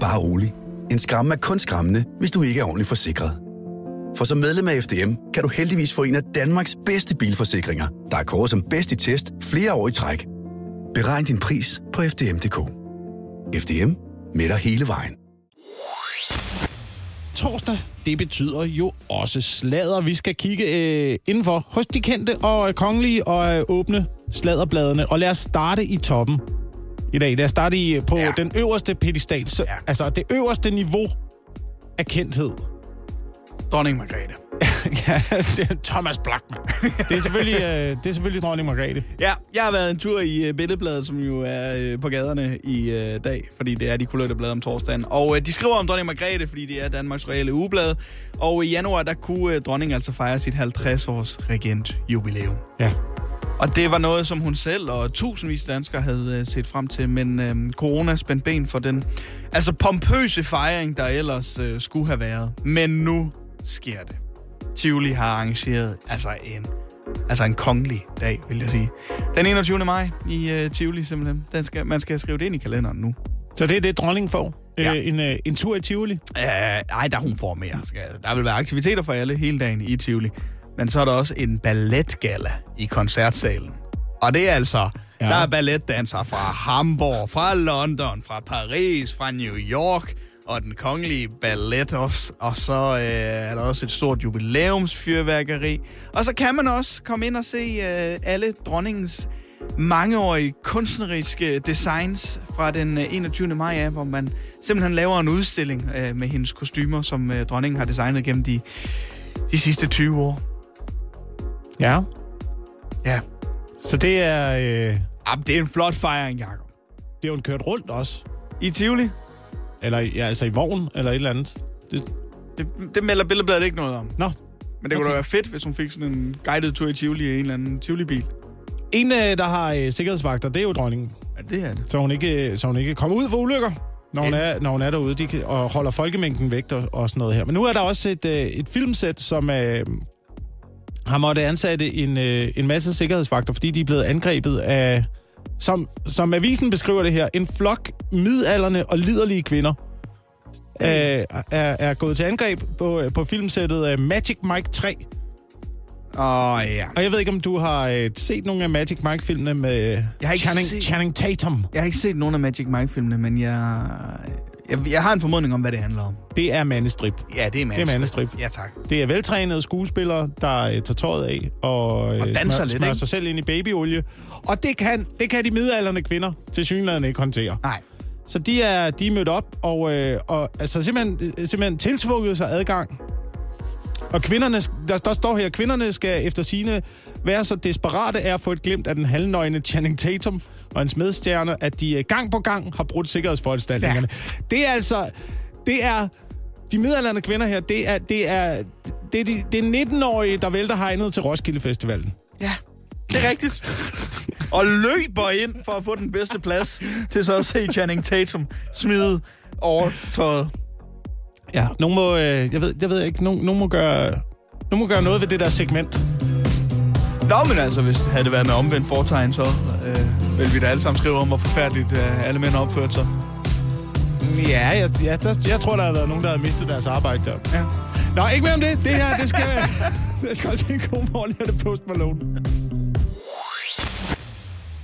Bare rolig. En skræmme er kun skræmmende, hvis du ikke er ordentligt forsikret. For som medlem af FDM kan du heldigvis få en af Danmarks bedste bilforsikringer, der er kåret som bedst i test flere år i træk. Beregn din pris på FDM.dk. FDM med dig hele vejen. Torsdag, det betyder jo også slader. Vi skal kigge øh, indenfor hos de kendte og øh, kongelige og øh, åbne sladerbladene. Og lad os starte i toppen i dag. Lad os starte i, på Ja. den øverste pedestal. Så, ja. Altså det øverste niveau af kendthed. Dronning Margrethe. ja, det er Thomas Blackman. Det er selvfølgelig, øh, det er selvfølgelig dronning Margrethe. Ja, jeg har været en tur i øh, Billedbladet, som jo er øh, på gaderne i øh, dag, fordi det er de kulørte blade om torsdagen. Og øh, de skriver om dronning Margrethe, fordi det er Danmarks reelle ugeblad. Og i januar, der kunne øh, dronningen altså fejre sit 50-års regentjubilæum. Ja. Og det var noget, som hun selv og tusindvis af danskere havde øh, set frem til, men øh, corona spændte ben for den altså pompøse fejring, der ellers øh, skulle have været. Men nu sker det. Tivoli har arrangeret altså en, altså en kongelig dag, vil jeg sige. Den 21. maj i øh, Tivoli simpelthen. Den skal, man skal skrive det ind i kalenderen nu. Så det er det, dronningen får. Ja. Øh, en, øh, en tur i Tivoli. Øh, ej, der hun får mere. Skal, der vil være aktiviteter for alle hele dagen i Tivoli. Men så er der også en balletgala i koncertsalen. Og det er altså. Ja. der er balletdansere fra Hamburg, fra London, fra Paris, fra New York og den kongelige ballet også. Og så øh, er der også et stort jubilæumsfyrværkeri. Og så kan man også komme ind og se øh, alle dronningens mangeårige kunstneriske designs fra den øh, 21. maj af, hvor man simpelthen laver en udstilling øh, med hendes kostymer, som øh, dronningen har designet gennem de, de sidste 20 år. Ja. Ja, Så det er... Øh, Jamen, det er en flot fejring, Jacob. det er jo en kørt rundt også. I Tivoli, Eller ja, altså i vogn, eller et eller andet. Det, det, det melder Billedbladet ikke noget om. Nå. Men det kunne da være fedt, hvis hun fik sådan en guided tur i Tivoli i en eller anden Tivoli-bil. En, øh, der har øh, sikkerhedsvagter, det er jo dronningen. Ja, det er det. Så hun ikke, så hun ikke kommer ud for ulykker, når hun er, når hun er derude de kan, og holder folkemængden væk og, og sådan noget her. Men nu er der også et, øh, et filmsæt, som, øh, har måttet ansætte en, øh, en masse sikkerhedsvagter, fordi de er blevet angrebet af, som, som avisen beskriver det her, en flok midalderne og liderlige kvinder øh, er, er gået til angreb på, på filmsættet øh, Magic Mike 3. Åh, oh, ja. Og jeg ved ikke, om du har øh, set nogle af Magic Mike-filmene med Jeg har ikke Channing, set- Channing Tatum. Jeg har ikke set nogen af Magic Mike-filmene, men jeg, jeg, jeg har en formodning om, hvad det handler om. Det er mandestrip. Ja, det er Det er mandestrip. Ja, tak. Det er veltrænede skuespillere, der øh, tager tøjet af og, øh, Og danser smør, lidt, smører ikke? sig selv ind i babyolie. Og det kan, det kan de midalderne kvinder til synligheden ikke håndtere. Nej. Så de er, de er mødt op og, øh, og altså simpelthen, øh, simpelthen tiltvunget sig adgang. Og kvinderne, der, der står her, kvinderne skal efter sine være så desperate af at få et glimt af den halvnøgne Channing Tatum og hans medstjerne, at de øh, gang på gang har brudt sikkerhedsforanstaltningerne. Ja. Det er altså, det er, de midaldrende kvinder her, det er, det er, det er, de, det er 19-årige, der vælter hegnet til Roskilde Festivalen. Ja, det er rigtigt. og løber ind for at få den bedste plads til så at se Channing Tatum smide overtøjet. Ja, nogen må, øh, jeg ved, jeg ved ikke, nogen, nogen må gøre, nogen må gøre noget ved det der segment. Nå, men altså, hvis havde det været med omvendt foretegn, så øh, vil vi da alle sammen skrive om, hvor forfærdeligt øh, alle mænd har opført sig. Ja, jeg, ja der, jeg tror, der har været nogen, der har mistet deres arbejde der. Ja. Nå, ikke mere om det. Det her, det skal, det skal også blive en god morgen her, det Post Malone.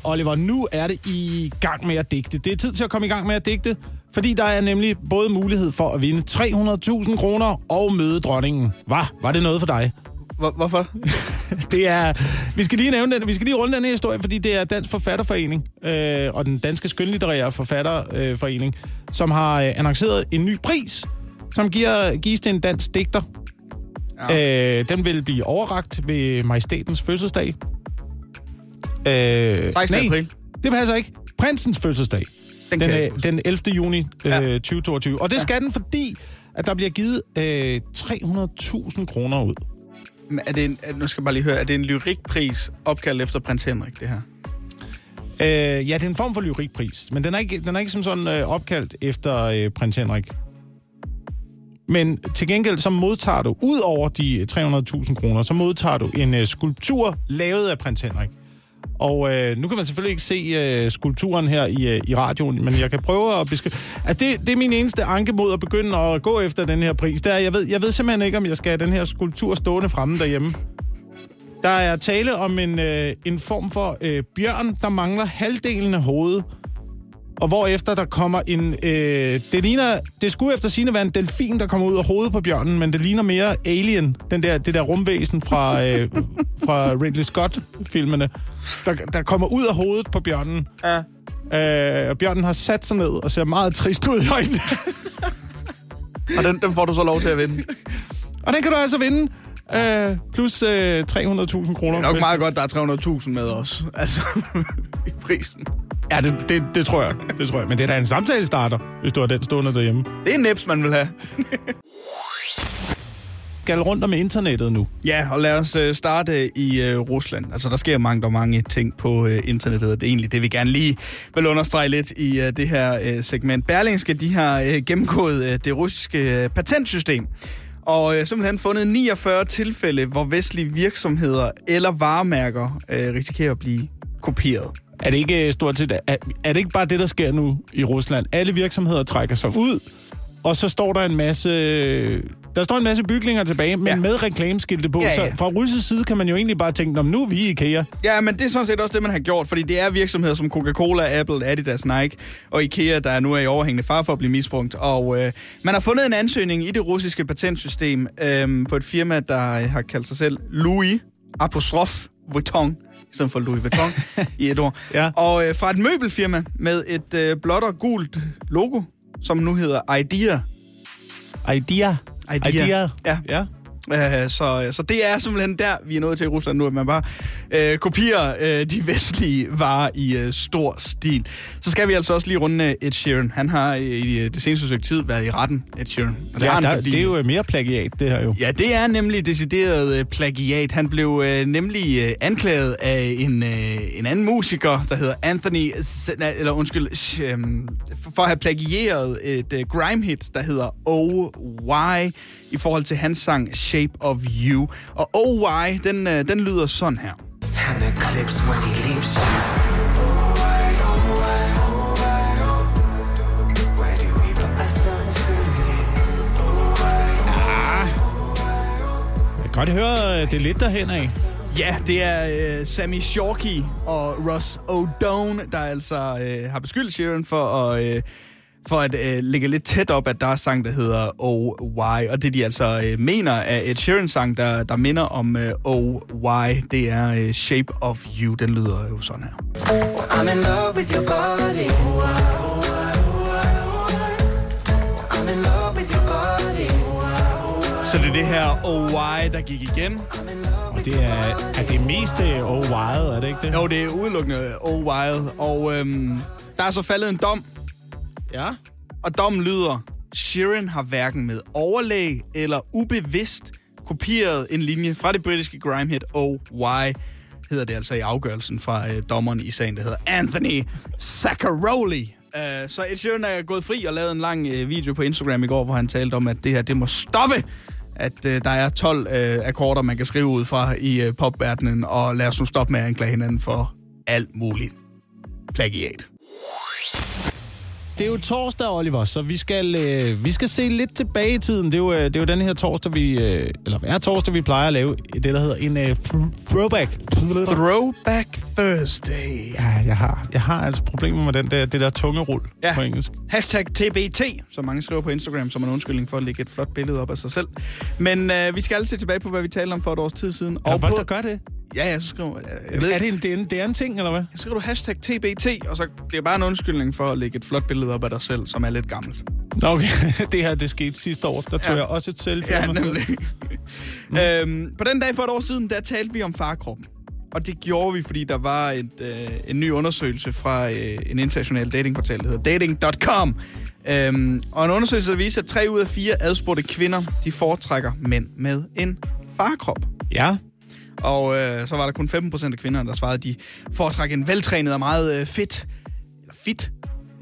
Oliver, nu er det i gang med at digte. Det er tid til at komme i gang med at digte, fordi der er nemlig både mulighed for at vinde 300.000 kroner og møde dronningen. Hvad? Var det noget for dig? Hvor, hvorfor? Det er, vi skal lige nævne den, vi skal lige runde den her historie, fordi det er Dansk Forfatterforening øh, og den danske skønlitterære forfatterforening, som har øh, annonceret en ny pris, som giver, gives til en dansk digter. Ja. Øh, den vil blive overragt ved majestætens fødselsdag. Øh, 16. nej, april. det passer ikke. Prinsens fødselsdag. Den Den, øh, den 11. juni øh, Ja. 2022. Og det skal den, fordi at der bliver givet øh, 300.000 kroner ud. Er det en, nu skal jeg bare lige høre, er det en lyrikpris opkaldt efter prins Henrik, det her? Øh, ja, det er en form for lyrikpris, men den er ikke, den er ikke som sådan øh, opkaldt efter øh, prins Henrik. Men til gengæld, så modtager du, ud over de øh, 300.000 kroner, så modtager du en øh, skulptur lavet af prins Henrik. Og øh, nu kan man selvfølgelig ikke se øh, skulpturen her i, øh, i radioen, men jeg kan prøve at beskrive... Altså, det, det er min eneste anke mod at begynde at gå efter den her pris. Det er, jeg, ved, jeg ved simpelthen ikke, om jeg skal have den her skulptur stående fremme derhjemme. Der er tale om en, øh, en form for øh, bjørn, der mangler halvdelen af hovedet. Og hvorefter der kommer en... Øh, det ligner... Det skulle efter sine være en delfin, der kommer ud af hovedet på bjørnen, men det ligner mere Alien, den der, det der rumvæsen fra, øh, fra Ridley Scott-filmene, der, der kommer ud af hovedet på bjørnen. Ja. Øh, og bjørnen har sat sig ned og ser meget trist ud i øjnene. Og den, den får du så lov til at vinde. og den kan du altså vinde. Øh, plus øh, 300.000 kroner. Det er nok meget godt, der er 300.000 med os. Altså, i prisen. Ja, det, det, det tror jeg. Det tror jeg. Men det er da en samtale starter, hvis du har den stående derhjemme. Det er en nips, man vil have. Skal rundt om internettet nu. Ja, og lad os øh, starte i øh, Rusland. Altså, der sker mange, der mange ting på øh, internettet, og det er egentlig det, vi gerne lige vil understrege lidt i øh, det her øh, segment. Berlingske, de har øh, gennemgået øh, det russiske øh, patentsystem, og øh, simpelthen fundet 49 tilfælde, hvor vestlige virksomheder eller varemærker øh, risikerer at blive kopieret. Er det ikke øh, stort set... Er, er det ikke bare det, der sker nu i Rusland? Alle virksomheder trækker sig ud, og så står der en masse... Der står en masse bygninger tilbage, men Ja. med reklameskilte på. Ja, Ja. Så fra russisk side kan man jo egentlig bare tænke, om nu er vi i IKEA. Ja, men det er sådan set også det, man har gjort, fordi det er virksomheder som Coca-Cola, Apple, Adidas, Nike og IKEA, der nu er i overhængende far for at blive misbrugt. Og øh, man har fundet en ansøgning i det russiske patentsystem øh, på et firma, der har kaldt sig selv Louis Apostrof Vuitton, stedet for Louis Vuitton i et ord. Ja. Og øh, fra et møbelfirma med et øh, blåt og gult logo, som nu hedder Idea. Idea. Idea. Ja. ja. Øh, så, så det er simpelthen der, vi er nået til i Rusland nu, at man bare øh, kopierer øh, de vestlige varer i øh, stor stil. Så skal vi altså også lige runde øh, Ed Sheeran. Han har øh, i øh, det seneste stykke tid været i retten, Ed Sheeran. Og ja har han, der, det er jo øh, mere plagiat, det her jo. Ja, det er nemlig decideret øh, plagiat. Han blev øh, nemlig øh, anklaget af en, øh, en anden musiker, der hedder Anthony, eller undskyld, øh, for- at have plagieret et øh, grime-hit, der hedder Oh Why, i forhold til hans sang Shape of You. Og Oh Why, den, øh, den lyder sådan her. An eclipse clips when he leaves you. Where do we ourselves Jeg kan godt høre, det er lidt derhen af. Ja, det er øh, Sammy Shorky og Ross O'Done, der altså øh, har beskyldt Sheeran for at... Øh, for at øh, ligge lidt tæt op, at der er sang, der hedder Oh Why. Og det, de altså øh, mener er et Sheeran-sang, der, der minder om øh, Oh Why, det er øh, Shape of You. Den lyder jo sådan her. I'm in love with your body. I'm in love with your body. Så det er det her Oh Why, der gik igen. Og det er, er det mest øh, oh wild, er det ikke det? Jo, det er udelukkende Oh Wild. Og øhm, der er så faldet en dom, Ja. og dommen lyder, Sheeran har hverken med overlæg eller ubevidst kopieret en linje fra det britiske grime-hit Oh Why, hedder det altså i afgørelsen fra øh, dommeren i sagen, der hedder Anthony Zaccaroli. Uh, så Ed Sheeran er gået fri og lavet en lang øh, video på Instagram i går, hvor han talte om, at det her, det må stoppe. At øh, der er 12 øh, akkorder, man kan skrive ud fra i øh, popverdenen, og lad os nu stoppe med at anklage hinanden for alt muligt plagiat. Det er jo torsdag, Oliver, så vi skal, øh, vi skal se lidt tilbage i tiden. Det er jo, øh, det er jo den her torsdag, vi, øh, eller hver torsdag, vi plejer at lave det, der hedder en øh, throwback. Throwback Thursday. Ja, jeg har, jeg har altså problemer med den der, det der tungerul Ja. på engelsk. Hashtag TBT, som mange skriver på Instagram, som en undskyldning for at lægge et flot billede op af sig selv. Men øh, vi skal alle se tilbage på, hvad vi talte om for et års tid siden. Er der folk, på, der gør det? Ja, ja, så skriver jeg, jeg ved, Er det en, det, er en, det er en ting, eller hvad? så skriver du hashtag TBT, og så det er bare en undskyldning for at lægge et flot billede op af dig selv, som er lidt gammelt. Okay. det her, det skete sidste år. Der tog Ja. jeg også et selfie Ja, af mig selv. mm. øhm, på den dag for et år siden, der talte vi om farkroppen. Og det gjorde vi, fordi der var et, øh, en ny undersøgelse fra øh, en international datingportal, der hedder dating.com. Øhm, og en undersøgelse, der viser, at tre ud af fire adspurgte kvinder, de foretrækker mænd med en farkrop. Ja. Og øh, så var der kun 15% af kvinderne, der svarede, at de foretrækker en veltrænet og meget øh, fedt, eller fit,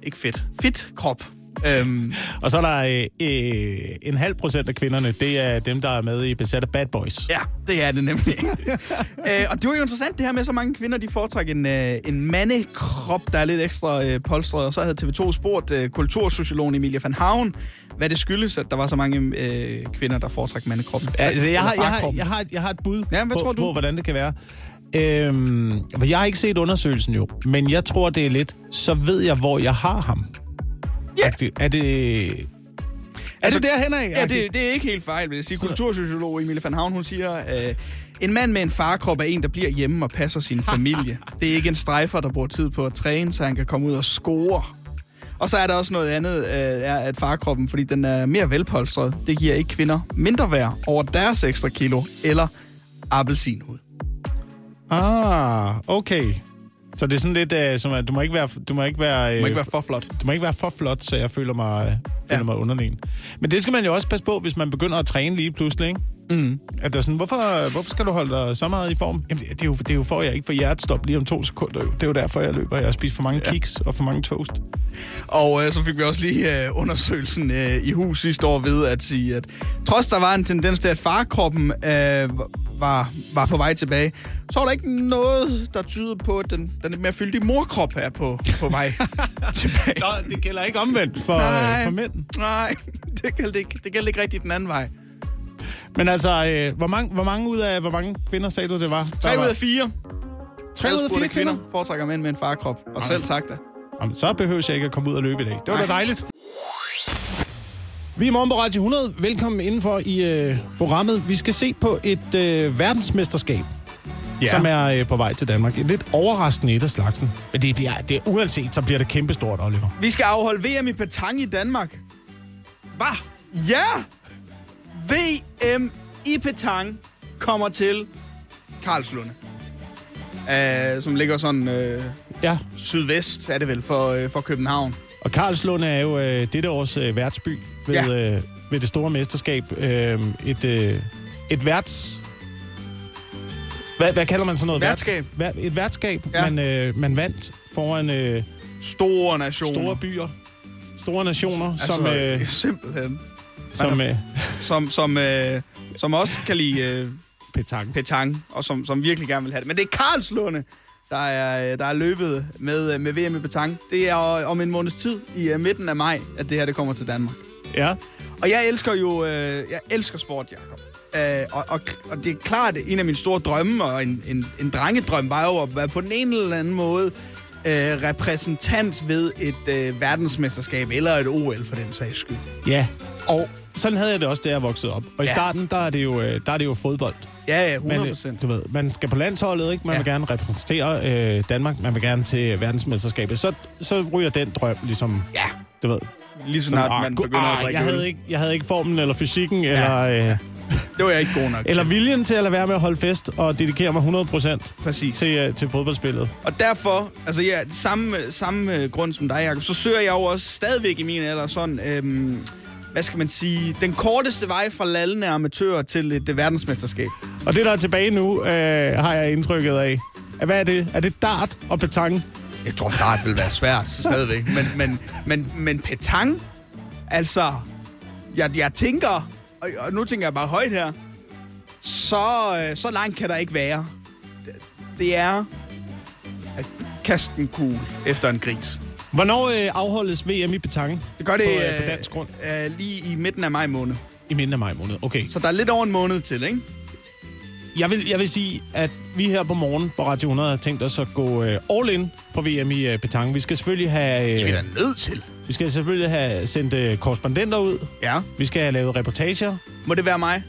ikke fedt, fit krop. Øhm, Og så er der øh, øh, en halv procent af kvinderne, det er dem, der er med i besat af Bad Boys. Ja, det er det nemlig. øh, og det var jo interessant det her med, så mange kvinder de foretrækker en, øh, en mandekrop, der er lidt ekstra øh, polstret. Og så havde TV2 spurgt øh, kultursociologen Emilia van Havn, hvad det skyldes, at der var så mange øh, kvinder, der foretrækker mandekroppen. Ja, altså, jeg, har, jeg, har, jeg, har, jeg har et bud Ja, hvad på, tror du? på, hvordan det kan være. Øhm, jeg har ikke set undersøgelsen jo, men jeg tror, det er lidt, så ved jeg, hvor jeg har ham. Ja. Er det... Er det, er Altså, det derhen af? Ja, det, det er ikke helt fejl, vil jeg sige. Kultursociolog Emilie van Havn, hun siger, øh, en mand med en farkrop er en, der bliver hjemme og passer sin familie. det er ikke en strejfer, der bruger tid på at træne, så han kan komme ud og score. Og så er der også noget andet, øh, er, at farkroppen, fordi den er mere velpolstret, det giver ikke kvinder mindre værd over deres ekstra kilo eller appelsinhud. Ah, okay. Så det er sådan lidt, uh, som at du må ikke være, du må ikke være, Det uh, må ikke være for flot. du må ikke være for flot, så jeg føler mig, uh, føler ja. mig underlegen. Men det skal man jo også passe på, hvis man begynder at træne lige pludselig, ikke? Mm. At der er sådan, hvorfor, hvorfor skal du holde dig så meget i form? Jamen, det er jo, det er jo for, at jeg ikke får hjertestop lige om to sekunder. Det er jo derfor, jeg løber. Jeg har spist for mange Ja. kiks og for mange toast. Og øh, så fik vi også lige øh, undersøgelsen øh, i hus sidste år ved at sige, at trods der var en tendens til, at farkroppen øh, var, var på vej tilbage, så var der ikke noget, der tyder på, at den, den lidt mere fyldige morkrop er på, på vej tilbage. Nå, det gælder ikke omvendt for, Nej. øh, for mænd. Nej, det gælder ikke, det gælder ikke rigtigt den anden vej. Men altså, øh, hvor, mange, hvor mange ud af, hvor mange kvinder sagde du, det var? Tre ud af fire. tre ud af fire kvinder? kvinder foretrækker mænd med en farkrop. Og selv tak da. Jamen, så behøver jeg ikke at komme ud og løbe i dag. Det var da Nej. dejligt. Vi er morgen på Radio 100. Velkommen indenfor i øh, programmet. Vi skal se på et øh, verdensmesterskab, ja. som er øh, på vej til Danmark. Et lidt overraskende et af slagsen. Men det bliver, det, uanset, så bliver det kæmpestort, Oliver. Vi skal afholde VM i petang i Danmark. Hvad? Ja! VM i petang kommer til Karlslunde. Uh, som ligger sådan uh, Ja, sydvest, er det vel, for, uh, for København. og Karlslunde er jo øh, dette års øh, værtsby ved, Ja. øh, ved det store mesterskab. Øh, et, øh, et værts... Hvad, hvad kalder man sådan noget? Værtskab. Værts, vær, et værtskab, ja. man, øh, man vandt foran øh, Store nationer. store byer, store nationer, altså, som, øh, Simpelthen. Som, øh, Som, som uh, som også kan lide øh, Petang. petang, og som, som virkelig gerne vil have det. Men det er Karlslunde, der er, øh, der er løbet med, øh, med VM i petang. Det er øh, om en måneds tid, i øh, midten af maj, at det her det kommer til Danmark. Ja. Og jeg elsker jo, øh, jeg elsker sport, Jacob. Øh, og, og, og det er klart, en af mine store drømme, og en, en, en drengedrøm, var jo at være på den ene eller anden måde øh, repræsentant ved et øh, verdensmesterskab, eller et OL for den sags skyld. Ja, og sådan havde jeg det også, da jeg voksede op. Og i Ja. starten, der er det jo, øh, der er det jo fodbold. Ja, ja, 100 Man, procent. du ved, man skal på landsholdet, ikke? Man Ja. vil gerne repræsentere øh, Danmark, man vil gerne til verdensmesterskabet. Så, så ryger den drøm ligesom, Ja, du ved. lige så snart man ah, gu- begynder at ah, drikke jeg havde, ikke, jeg havde ikke formen eller fysikken, eller, øh, Det var jeg ikke god nok eller viljen til at lade være med at holde fest og dedikere mig 100% Præcis. til, øh, til fodboldspillet. Og derfor, altså ja, samme, samme øh, grund som dig, Jacob, så søger jeg jo også stadigvæk i min alder sådan, øhm, hvad skal man sige, den korteste vej fra lallende amatører til et øh, verdensmesterskab. Og det, der er tilbage nu, øh, har jeg indtrykket af. Hvad er det? Er det dart og petang? Jeg tror, dart vil være svært stadigvæk. Men, men, men, men petang, altså, jeg, jeg tænker, og, og nu tænker jeg bare højt her, så, øh, så langt kan der ikke være. Det, det er at kaste en kugle efter en gris. Hvornår øh, afholdes VM i petang? Det gør det På, øh, på øh, dansk grund? øh, lige i midten af maj måned. I midten af maj måned. Okay. Så der er lidt over en måned til, ikke? Jeg vil, jeg vil sige, at vi her på morgen på Radio 100 har tænkt os at gå øh, all in på VM i øh, petang. Vi skal selvfølgelig have... Det er vi Øh, da nødt til. vi skal selvfølgelig have sendt øh, korrespondenter ud. Ja. Vi skal have lavet reportager. Må det være mig?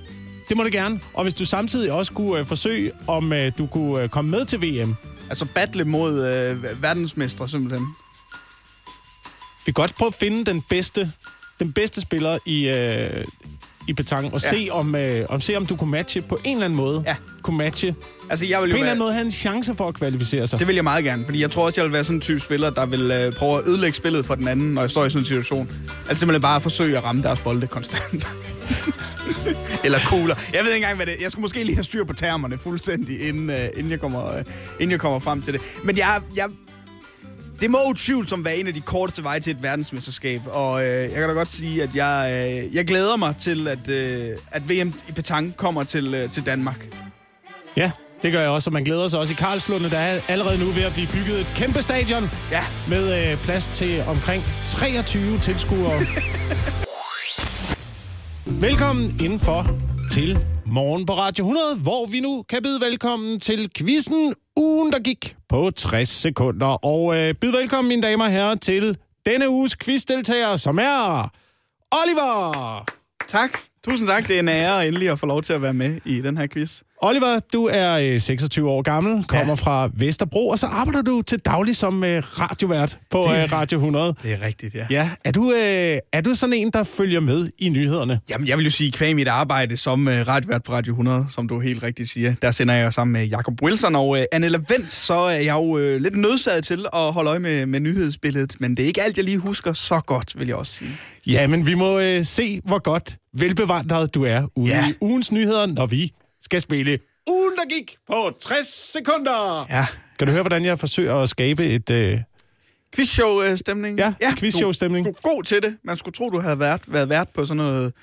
Det må det gerne. Og hvis du samtidig også kunne øh, forsøge, om øh, du kunne øh, komme med til VM. Altså battle mod øh, verdensmestre, simpelthen. Vi kan godt prøve at finde den bedste, den bedste spiller i, øh, i petang, og Ja. se, om, øh, om, se om du kunne matche på en eller anden måde. Ja. Kunne matche. Altså, jeg vil På en eller anden måde have en chance for at kvalificere sig. Det vil jeg meget gerne, fordi jeg tror også, jeg vil være sådan en type spiller, der vil øh, prøve at ødelægge spillet for den anden, når jeg står i sådan en situation. Altså simpelthen bare forsøge at ramme deres bolde konstant. Eller kugler. Jeg ved ikke engang, hvad det er. Jeg skulle måske lige have styr på termerne fuldstændig, inden, øh, inden, jeg, kommer, øh, inden jeg kommer frem til det. Men jeg, jeg, det må utvivlsomt være en af de korteste veje til et verdensmesterskab. Og øh, jeg kan da godt sige, at jeg, øh, jeg glæder mig til, at, øh, at VM i petang kommer til, øh, til Danmark. Ja, det gør jeg også, og man glæder sig også i Karlslunde. Der er allerede nu ved at blive bygget et kæmpe stadion Ja, med øh, plads til omkring 23 tilskuere. Velkommen indenfor til Morgen på Radio 100, hvor vi nu kan byde velkommen til quizzen ugen, der gik på 60 sekunder. Og øh, byde velkommen, mine damer og herrer, til denne uges quizdeltager, som er Oliver. tak. Tusind tak. Det er en ære endelig at få lov til at være med i den her quiz. Oliver, du er øh, 26 år gammel, kommer ja. fra Vesterbro, og så arbejder du til daglig som øh, radiovært på øh, Radio 100. Det er rigtigt, ja. Ja, er du, øh, er du sådan en, der følger med i nyhederne? Jamen, jeg vil jo sige, kvæg mit arbejde som radiovært på Radio 100, som du helt rigtigt siger, der sender jeg jo sammen med Jacob Wilson og uh, Anne Lavendt, så er jeg jo lidt nødsaget til at holde øje med, med nyhedsbilledet, men det er ikke alt, jeg lige husker så godt, vil jeg også sige. Ja, men vi må øh, se, hvor godt velbevandret du er ude Ja. i ugens nyheder, når vi skal spille ugen, der gik på 60 sekunder. Ja. Kan du høre, hvordan jeg forsøger at skabe et... Øh, Quizshow-stemning. Ja, quizshow-stemning. Du, du er god til det. Man skulle tro, du havde været, været vært på sådan noget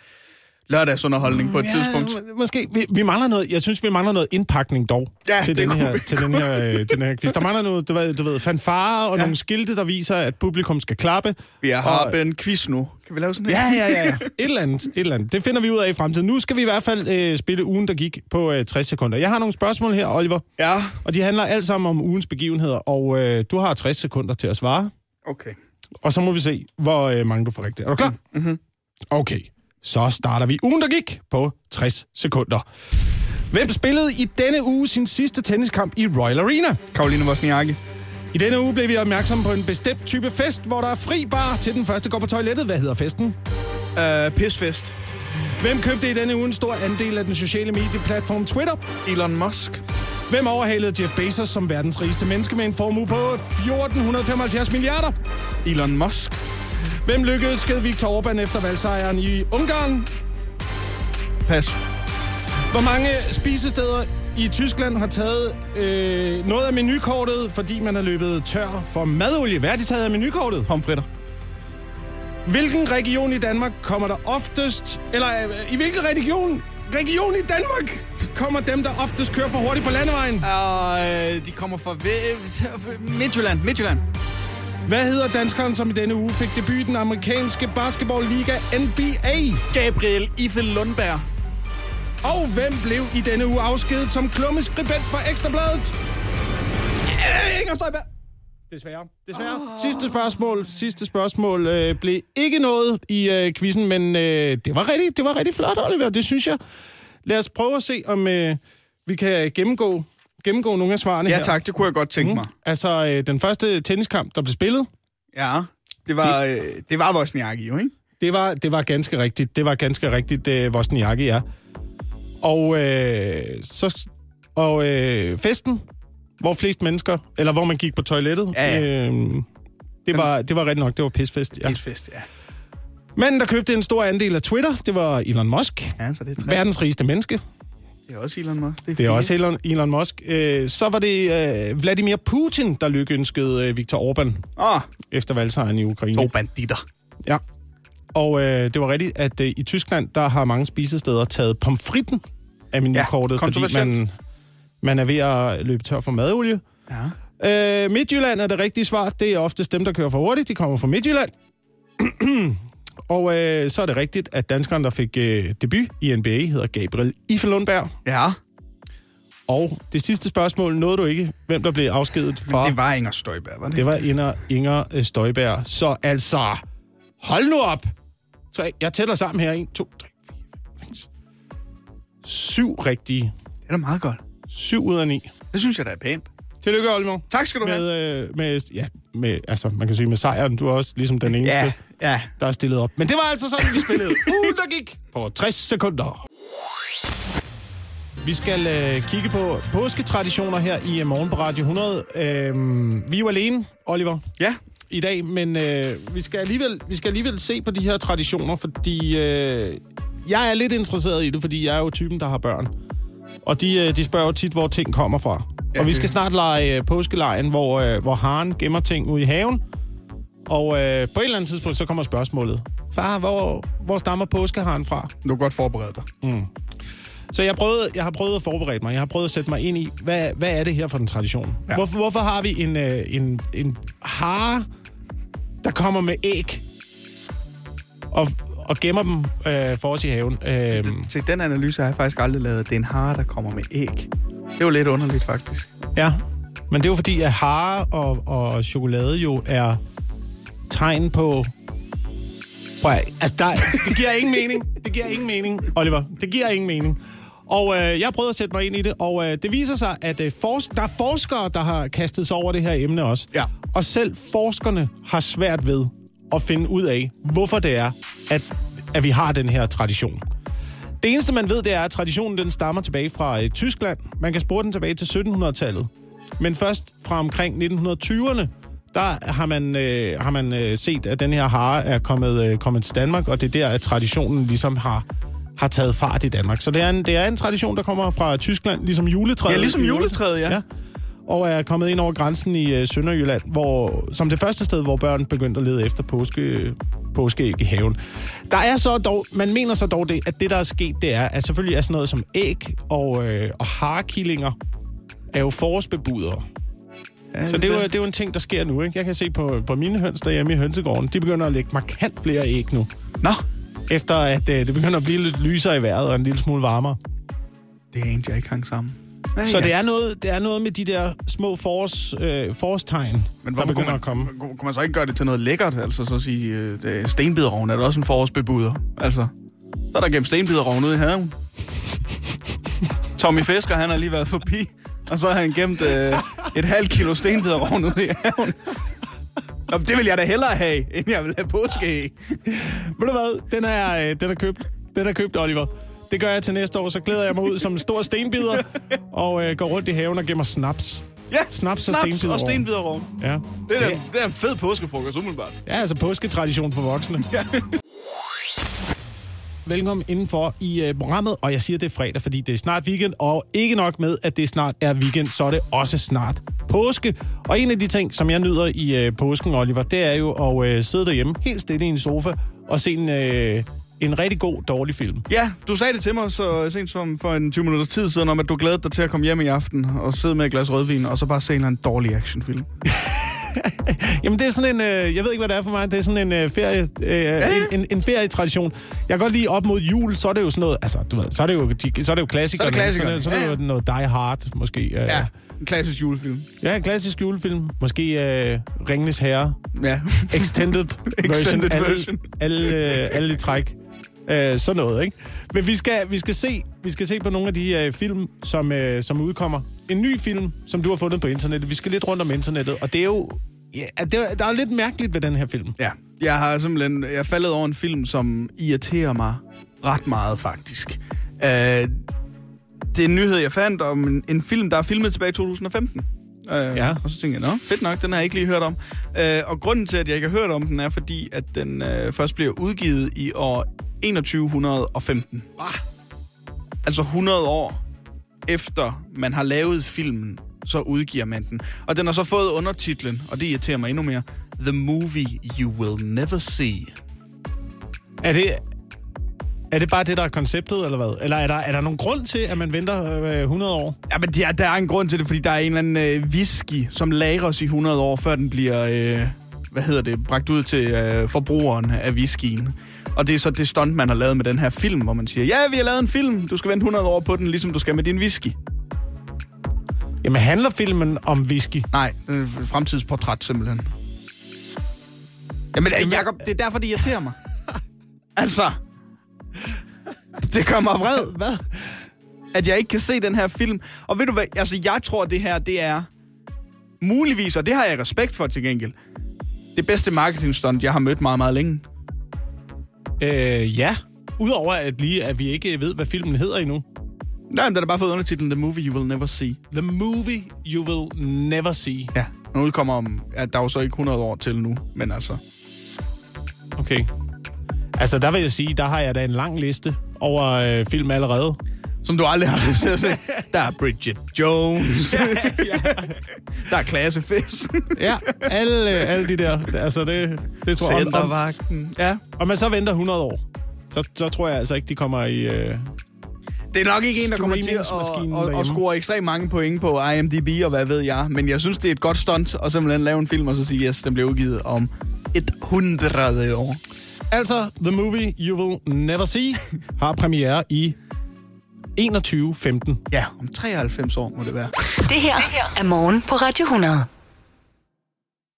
lørdagsunderholdning på et tidspunkt. må- Måske, vi, vi mangler noget, jeg synes, vi mangler noget indpakning dog, Ja, til, den her, vi til, den her, øh, til den her quiz. Der mangler noget, du ved, du ved fanfare og ja. nogle skilte, der viser, at publikum skal klappe. Vi har Og- en quiz nu. Kan vi lave sådan her? Ja, ja, ja, ja. Et eller andet, et eller andet. Det finder vi ud af i fremtiden. Nu skal vi i hvert fald øh, spille ugen, der gik på øh, 60 sekunder. Jeg har nogle spørgsmål her, Oliver, Ja, og de handler alt sammen om ugens begivenheder, og øh, du har 60 sekunder til at svare, okay. og så må vi se, hvor øh, mange du får rigtigt. Er du klar? Mm-hmm. Okay, så starter vi ugen, der gik på 60 sekunder. Hvem spillede i denne uge sin sidste tenniskamp i Royal Arena? Karoline Wozniacki. I denne uge blev vi opmærksomme på en bestemt type fest, hvor der er fri bar til den første går på toilettet. Hvad hedder festen? Uh, Pisfest. Hvem købte i denne uge en stor andel af den sociale medieplatform Twitter? Elon Musk. Hvem overhalede Jeff Bezos som verdens rigeste menneske med en formue på 1475 milliarder? Elon Musk. Hvem lykkedes skede Viktor Orbán efter valgsejren i Ungarn? Pas. Hvor mange spisesteder i Tyskland har taget øh, noget af menukortet, fordi man er løbet tør for madolie? Hvad har de taget af menukortet? Pomfritter. Hvilken region i Danmark kommer der oftest... Eller øh, i hvilken region region i Danmark kommer dem, der oftest kører for hurtigt på landevejen? Øh, de kommer fra Midtjylland. Midtjylland. Hvad hedder danskeren, som i denne uge fik debut i den amerikanske basketballliga NBA? Gabriel Ifel Lundberg. Og hvem blev i denne uge afskedet som klummeskribent for Ekstrabladet? Ja, Inger Støjberg. Desværre. Desværre. Oh. Sidste spørgsmål. Sidste spørgsmål øh, blev ikke noget i øh, quizzen, men øh, det, var rigtig, det var rigtig flot, Oliver. Det synes jeg. Lad os prøve at se, om øh, vi kan gennemgå, gennemgå nogle af svarene Ja her. tak, det kunne jeg godt tænke mig. Altså, øh, den første tenniskamp, der blev spillet, Ja, det var, det, øh, det var Wozniacki jo, ikke? det var, det var ganske rigtigt. Det var ganske rigtigt, øh, Wozniacki er. Og, øh, så, og øh, festen, hvor flest mennesker, eller hvor man gik på toilettet, Ja, ja. Øh, det, var, det var rigtig nok, det var pisfest. Ja. Pisfest, ja. Manden, der købte en stor andel af Twitter, det var Elon Musk. Ja, så det er tre. Verdens rigeste menneske. Det er også Elon Musk. Det er fire. også Elon, Elon Musk. Øh, så var det øh, Vladimir Putin, der lykkeønskede øh, Viktor Orbán Åh, efter valgsejren i Ukraine. to banditter. Ja. Og øh, det var rigtigt, at øh, i Tyskland, der har mange spisesteder taget pomfritten af menukortet, Ja, fordi man, man er ved at løbe tør for madolie. Ja. Øh, Midtjylland er det rigtige svar. Det er oftest dem, der kører for hurtigt. De kommer fra Midtjylland. Og øh, så er det rigtigt, at danskeren, der fik øh, debut i NBA, hedder Gabriel Ifel Lundberg. Ja, Og det sidste spørgsmål nåede du ikke, hvem der blev afskedet fra. det var Inger Støjberg, var det? det var Inger, Inger øh, Støjberg. Så altså, hold nu op. Tre, jeg tæller sammen her. 1, 2, 3, 4, 5, 6. Syv rigtige. Det er da meget godt. Syv ud af ni. Det synes jeg, da er pænt. Tillykke, Oliver. Tak skal du have. Med, øh, med, ja, med, altså, man kan sige med sejren. Du er også ligesom den eneste, Ja, ja. der er stillet op. Men det var altså sådan, vi spillede. Ugen, der gik på 60 sekunder. Vi skal øh, kigge på påsketraditioner her i øh, Morgen på Radio 100. Øhm, vi er jo alene, Oliver, Ja, i dag, men øh, vi, skal alligevel, vi skal alligevel se på de her traditioner, fordi øh, jeg er lidt interesseret i det, fordi jeg er jo typen, der har børn. Og de, øh, de spørger jo tit, hvor ting kommer fra. Ja, og vi skal snart lege øh, påskelejen, hvor, øh, hvor haren gemmer ting ude i haven. Og øh, på et eller andet tidspunkt, så kommer spørgsmålet. Far, hvor, hvor stammer påskeharen fra? du er godt forberedt dig. Så jeg, prøvede, jeg har prøvet at forberede mig. Jeg har prøvet at sætte mig ind i, hvad, hvad er det her for en tradition? Ja. Hvorfor, hvorfor har vi en, øh, en, en hare, der kommer med æg og, og gemmer dem øh, for os i haven? Øh, Se, den analyse har jeg faktisk aldrig lavet. Det er en hare, der kommer med æg. Det er jo lidt underligt, faktisk. ja, men det er jo fordi, at hare og, og chokolade jo er tegn på... Prøv, at- altså, der, det giver ingen mening. Det giver ingen mening, Oliver. Det giver ingen mening. Og øh, jeg prøvet at sætte mig ind i det, og øh, det viser sig, at øh, forsk- der er forskere, der har kastet sig over det her emne også. Ja. Og selv forskerne har svært ved at finde ud af, hvorfor det er, at, at vi har den her tradition. Det eneste, man ved, det er, at traditionen den stammer tilbage fra øh, Tyskland. Man kan spore den tilbage til 1700-tallet. Men først fra omkring 1920'erne, der har man, øh, har man øh, set, at den her hare er kommet, øh, kommet til Danmark, og det er der, at traditionen ligesom har, har taget fart i Danmark. Så det er, en, det er en tradition, der kommer fra Tyskland, ligesom juletræet. Ja, ligesom juletræet, ja. ja. Og er kommet ind over grænsen i øh, Sønderjylland, hvor, som det første sted, hvor børn begyndte at lede efter påske, påskeæg i haven. Der er så dog, man mener så dog det, at det, der er sket, det er, at selvfølgelig er sådan noget som æg og, øh, og harekillinger er jo forårsbebudere. Ja, Så det er, jo, det er jo en ting, der sker nu. Ikke? Jeg kan se på, på mine høns derhjemme i hønsegården, de begynder at lægge markant flere æg nu. Nå, Efter at øh, det begynder at blive lidt lysere i vejret og en lille smule varmere. det er en, jeg ikke hang sammen. Ja, Så det er, noget, det er noget med de der små forårs, øh, forårstegn, Men der begynder man, at komme. kunne, man så ikke gøre det til noget lækkert? Altså så sige, øh, det er stenbiderovn er da også en forårsbebuder. Altså, så er der gemt stenbiderovn ude i haven. Tommy Fisker, han har lige været forbi, og så har han gemt øh, et halvt kilo stenbiderovn ude i haven. Nå, det vil jeg da hellere have, end jeg vil have påske Ved du hvad? Den er, øh, den er købt. Den er købt, Oliver. Det gør jeg til næste år, så glæder jeg mig ud som en stor stenbider og øh, går rundt i haven og gemmer snaps. Ja, Snaps og snaps stenbiderovn. og stenbiderovn. Ja. Det er, da- det er en fed påskefrokost, umiddelbart. Ja, altså påsketradition for voksne. Ja. Velkommen indenfor i uh, programmet, og jeg siger, det er fredag, fordi det er snart weekend, og ikke nok med, at det snart er weekend, så er det også snart påske. Og en af de ting, som jeg nyder i uh, påsken, Oliver, det er jo at uh, sidde derhjemme helt stille i en sofa og se en, uh, en rigtig god, dårlig film. Ja, du sagde det til mig så sent som for en 20 minutters tid siden, om at du glædede dig til at komme hjem i aften og sidde med et glas rødvin, og så bare se en eller anden dårlig actionfilm. Jamen, det er sådan en... Øh, jeg ved ikke, hvad det er for mig. Det er sådan en øh, ferie... Øh, ja. en, en, en ferietradition. Jeg kan godt lide op mod jul, så er det jo sådan noget... Altså, du ved, så er det jo, de, så er det jo klassikere. Så er det klassikere. Så er det, så er det Ja, jo noget Die Hard, måske. Øh, Ja, en klassisk julefilm. ja, en klassisk julefilm. Måske øh, Ringenes Herre. Ja. Extended, version. Extended alle, version. Alle, øh, alle i træk. Øh, sådan noget, ikke? Men vi skal, vi skal, se, vi skal se på nogle af de øh, film, som, øh, som udkommer. En ny film, som du har fundet på internettet. Vi skal lidt rundt om internettet, og det er jo... Ja, det er, der er lidt mærkeligt ved den her film. Ja, jeg har simpelthen jeg er faldet over en film, som irriterer mig ret meget, faktisk. Uh, det er en nyhed, jeg fandt om en, en film, der er filmet tilbage i 2015. Uh, Ja. Og så tænkte jeg, nå, fedt nok, den har jeg ikke lige hørt om. Uh, og grunden til, at jeg ikke har hørt om den, er fordi, at den uh, først bliver udgivet i år 2115. Ah. Altså 100 år efter man har lavet filmen, så udgiver man den. Og den har så fået undertitlen, og det irriterer mig endnu mere, The Movie You Will Never See. Er det, er det bare det, der er konceptet, eller hvad? Eller er der, er der nogen grund til, at man venter øh, 100 år? Ja, men der, der er en grund til det, fordi der er en eller anden øh, whisky, som lagres i 100 år, før den bliver, øh, hvad hedder det, bragt ud til øh, forbrugeren af whiskyen. Og det er så det stunt, man har lavet med den her film, hvor man siger, ja, vi har lavet en film, du skal vente 100 år på den, ligesom du skal med din whisky. Jamen, handler filmen om whisky? Nej, øh, fremtidsportræt simpelthen. Jamen, Jamen Jacob, det er derfor, det irriterer mig. altså, det gør mig vred. Hvad? at jeg ikke kan se den her film. Og ved du hvad, altså jeg tror, det her, det er muligvis, og det har jeg respekt for til gengæld, det bedste marketingstunt, jeg har mødt meget, meget længe. Øh, ja. Udover at, lige, at vi ikke ved, hvad filmen hedder endnu. Nej, men den har bare fået undertitlen The Movie You Will Never See. The Movie You Will Never See. Ja, den udkommer om, ja, der er jo så ikke 100 år til nu, men altså... Okay. Altså, der vil jeg sige, der har jeg da en lang liste over øh, film allerede. Som du aldrig har lyst til at se. Der er Bridget Jones. der er Klassefest. Ja, alle, alle de der. Altså, det, det tror jeg. Centervagten. Ja. om man så venter 100 år, så, så tror jeg altså ikke, de kommer i... Øh, Det er nok ikke en, der kommer til at, at, at derhjemme. score ekstremt mange point på IMDb og hvad ved jeg. Men jeg synes, det er et godt stunt at simpelthen lave en film og så sige, yes, den bliver udgivet om 100 år. altså, The Movie You Will Never See har premiere i 21.15. Ja, om 93 år må det være. Det her er morgen på Radio 100.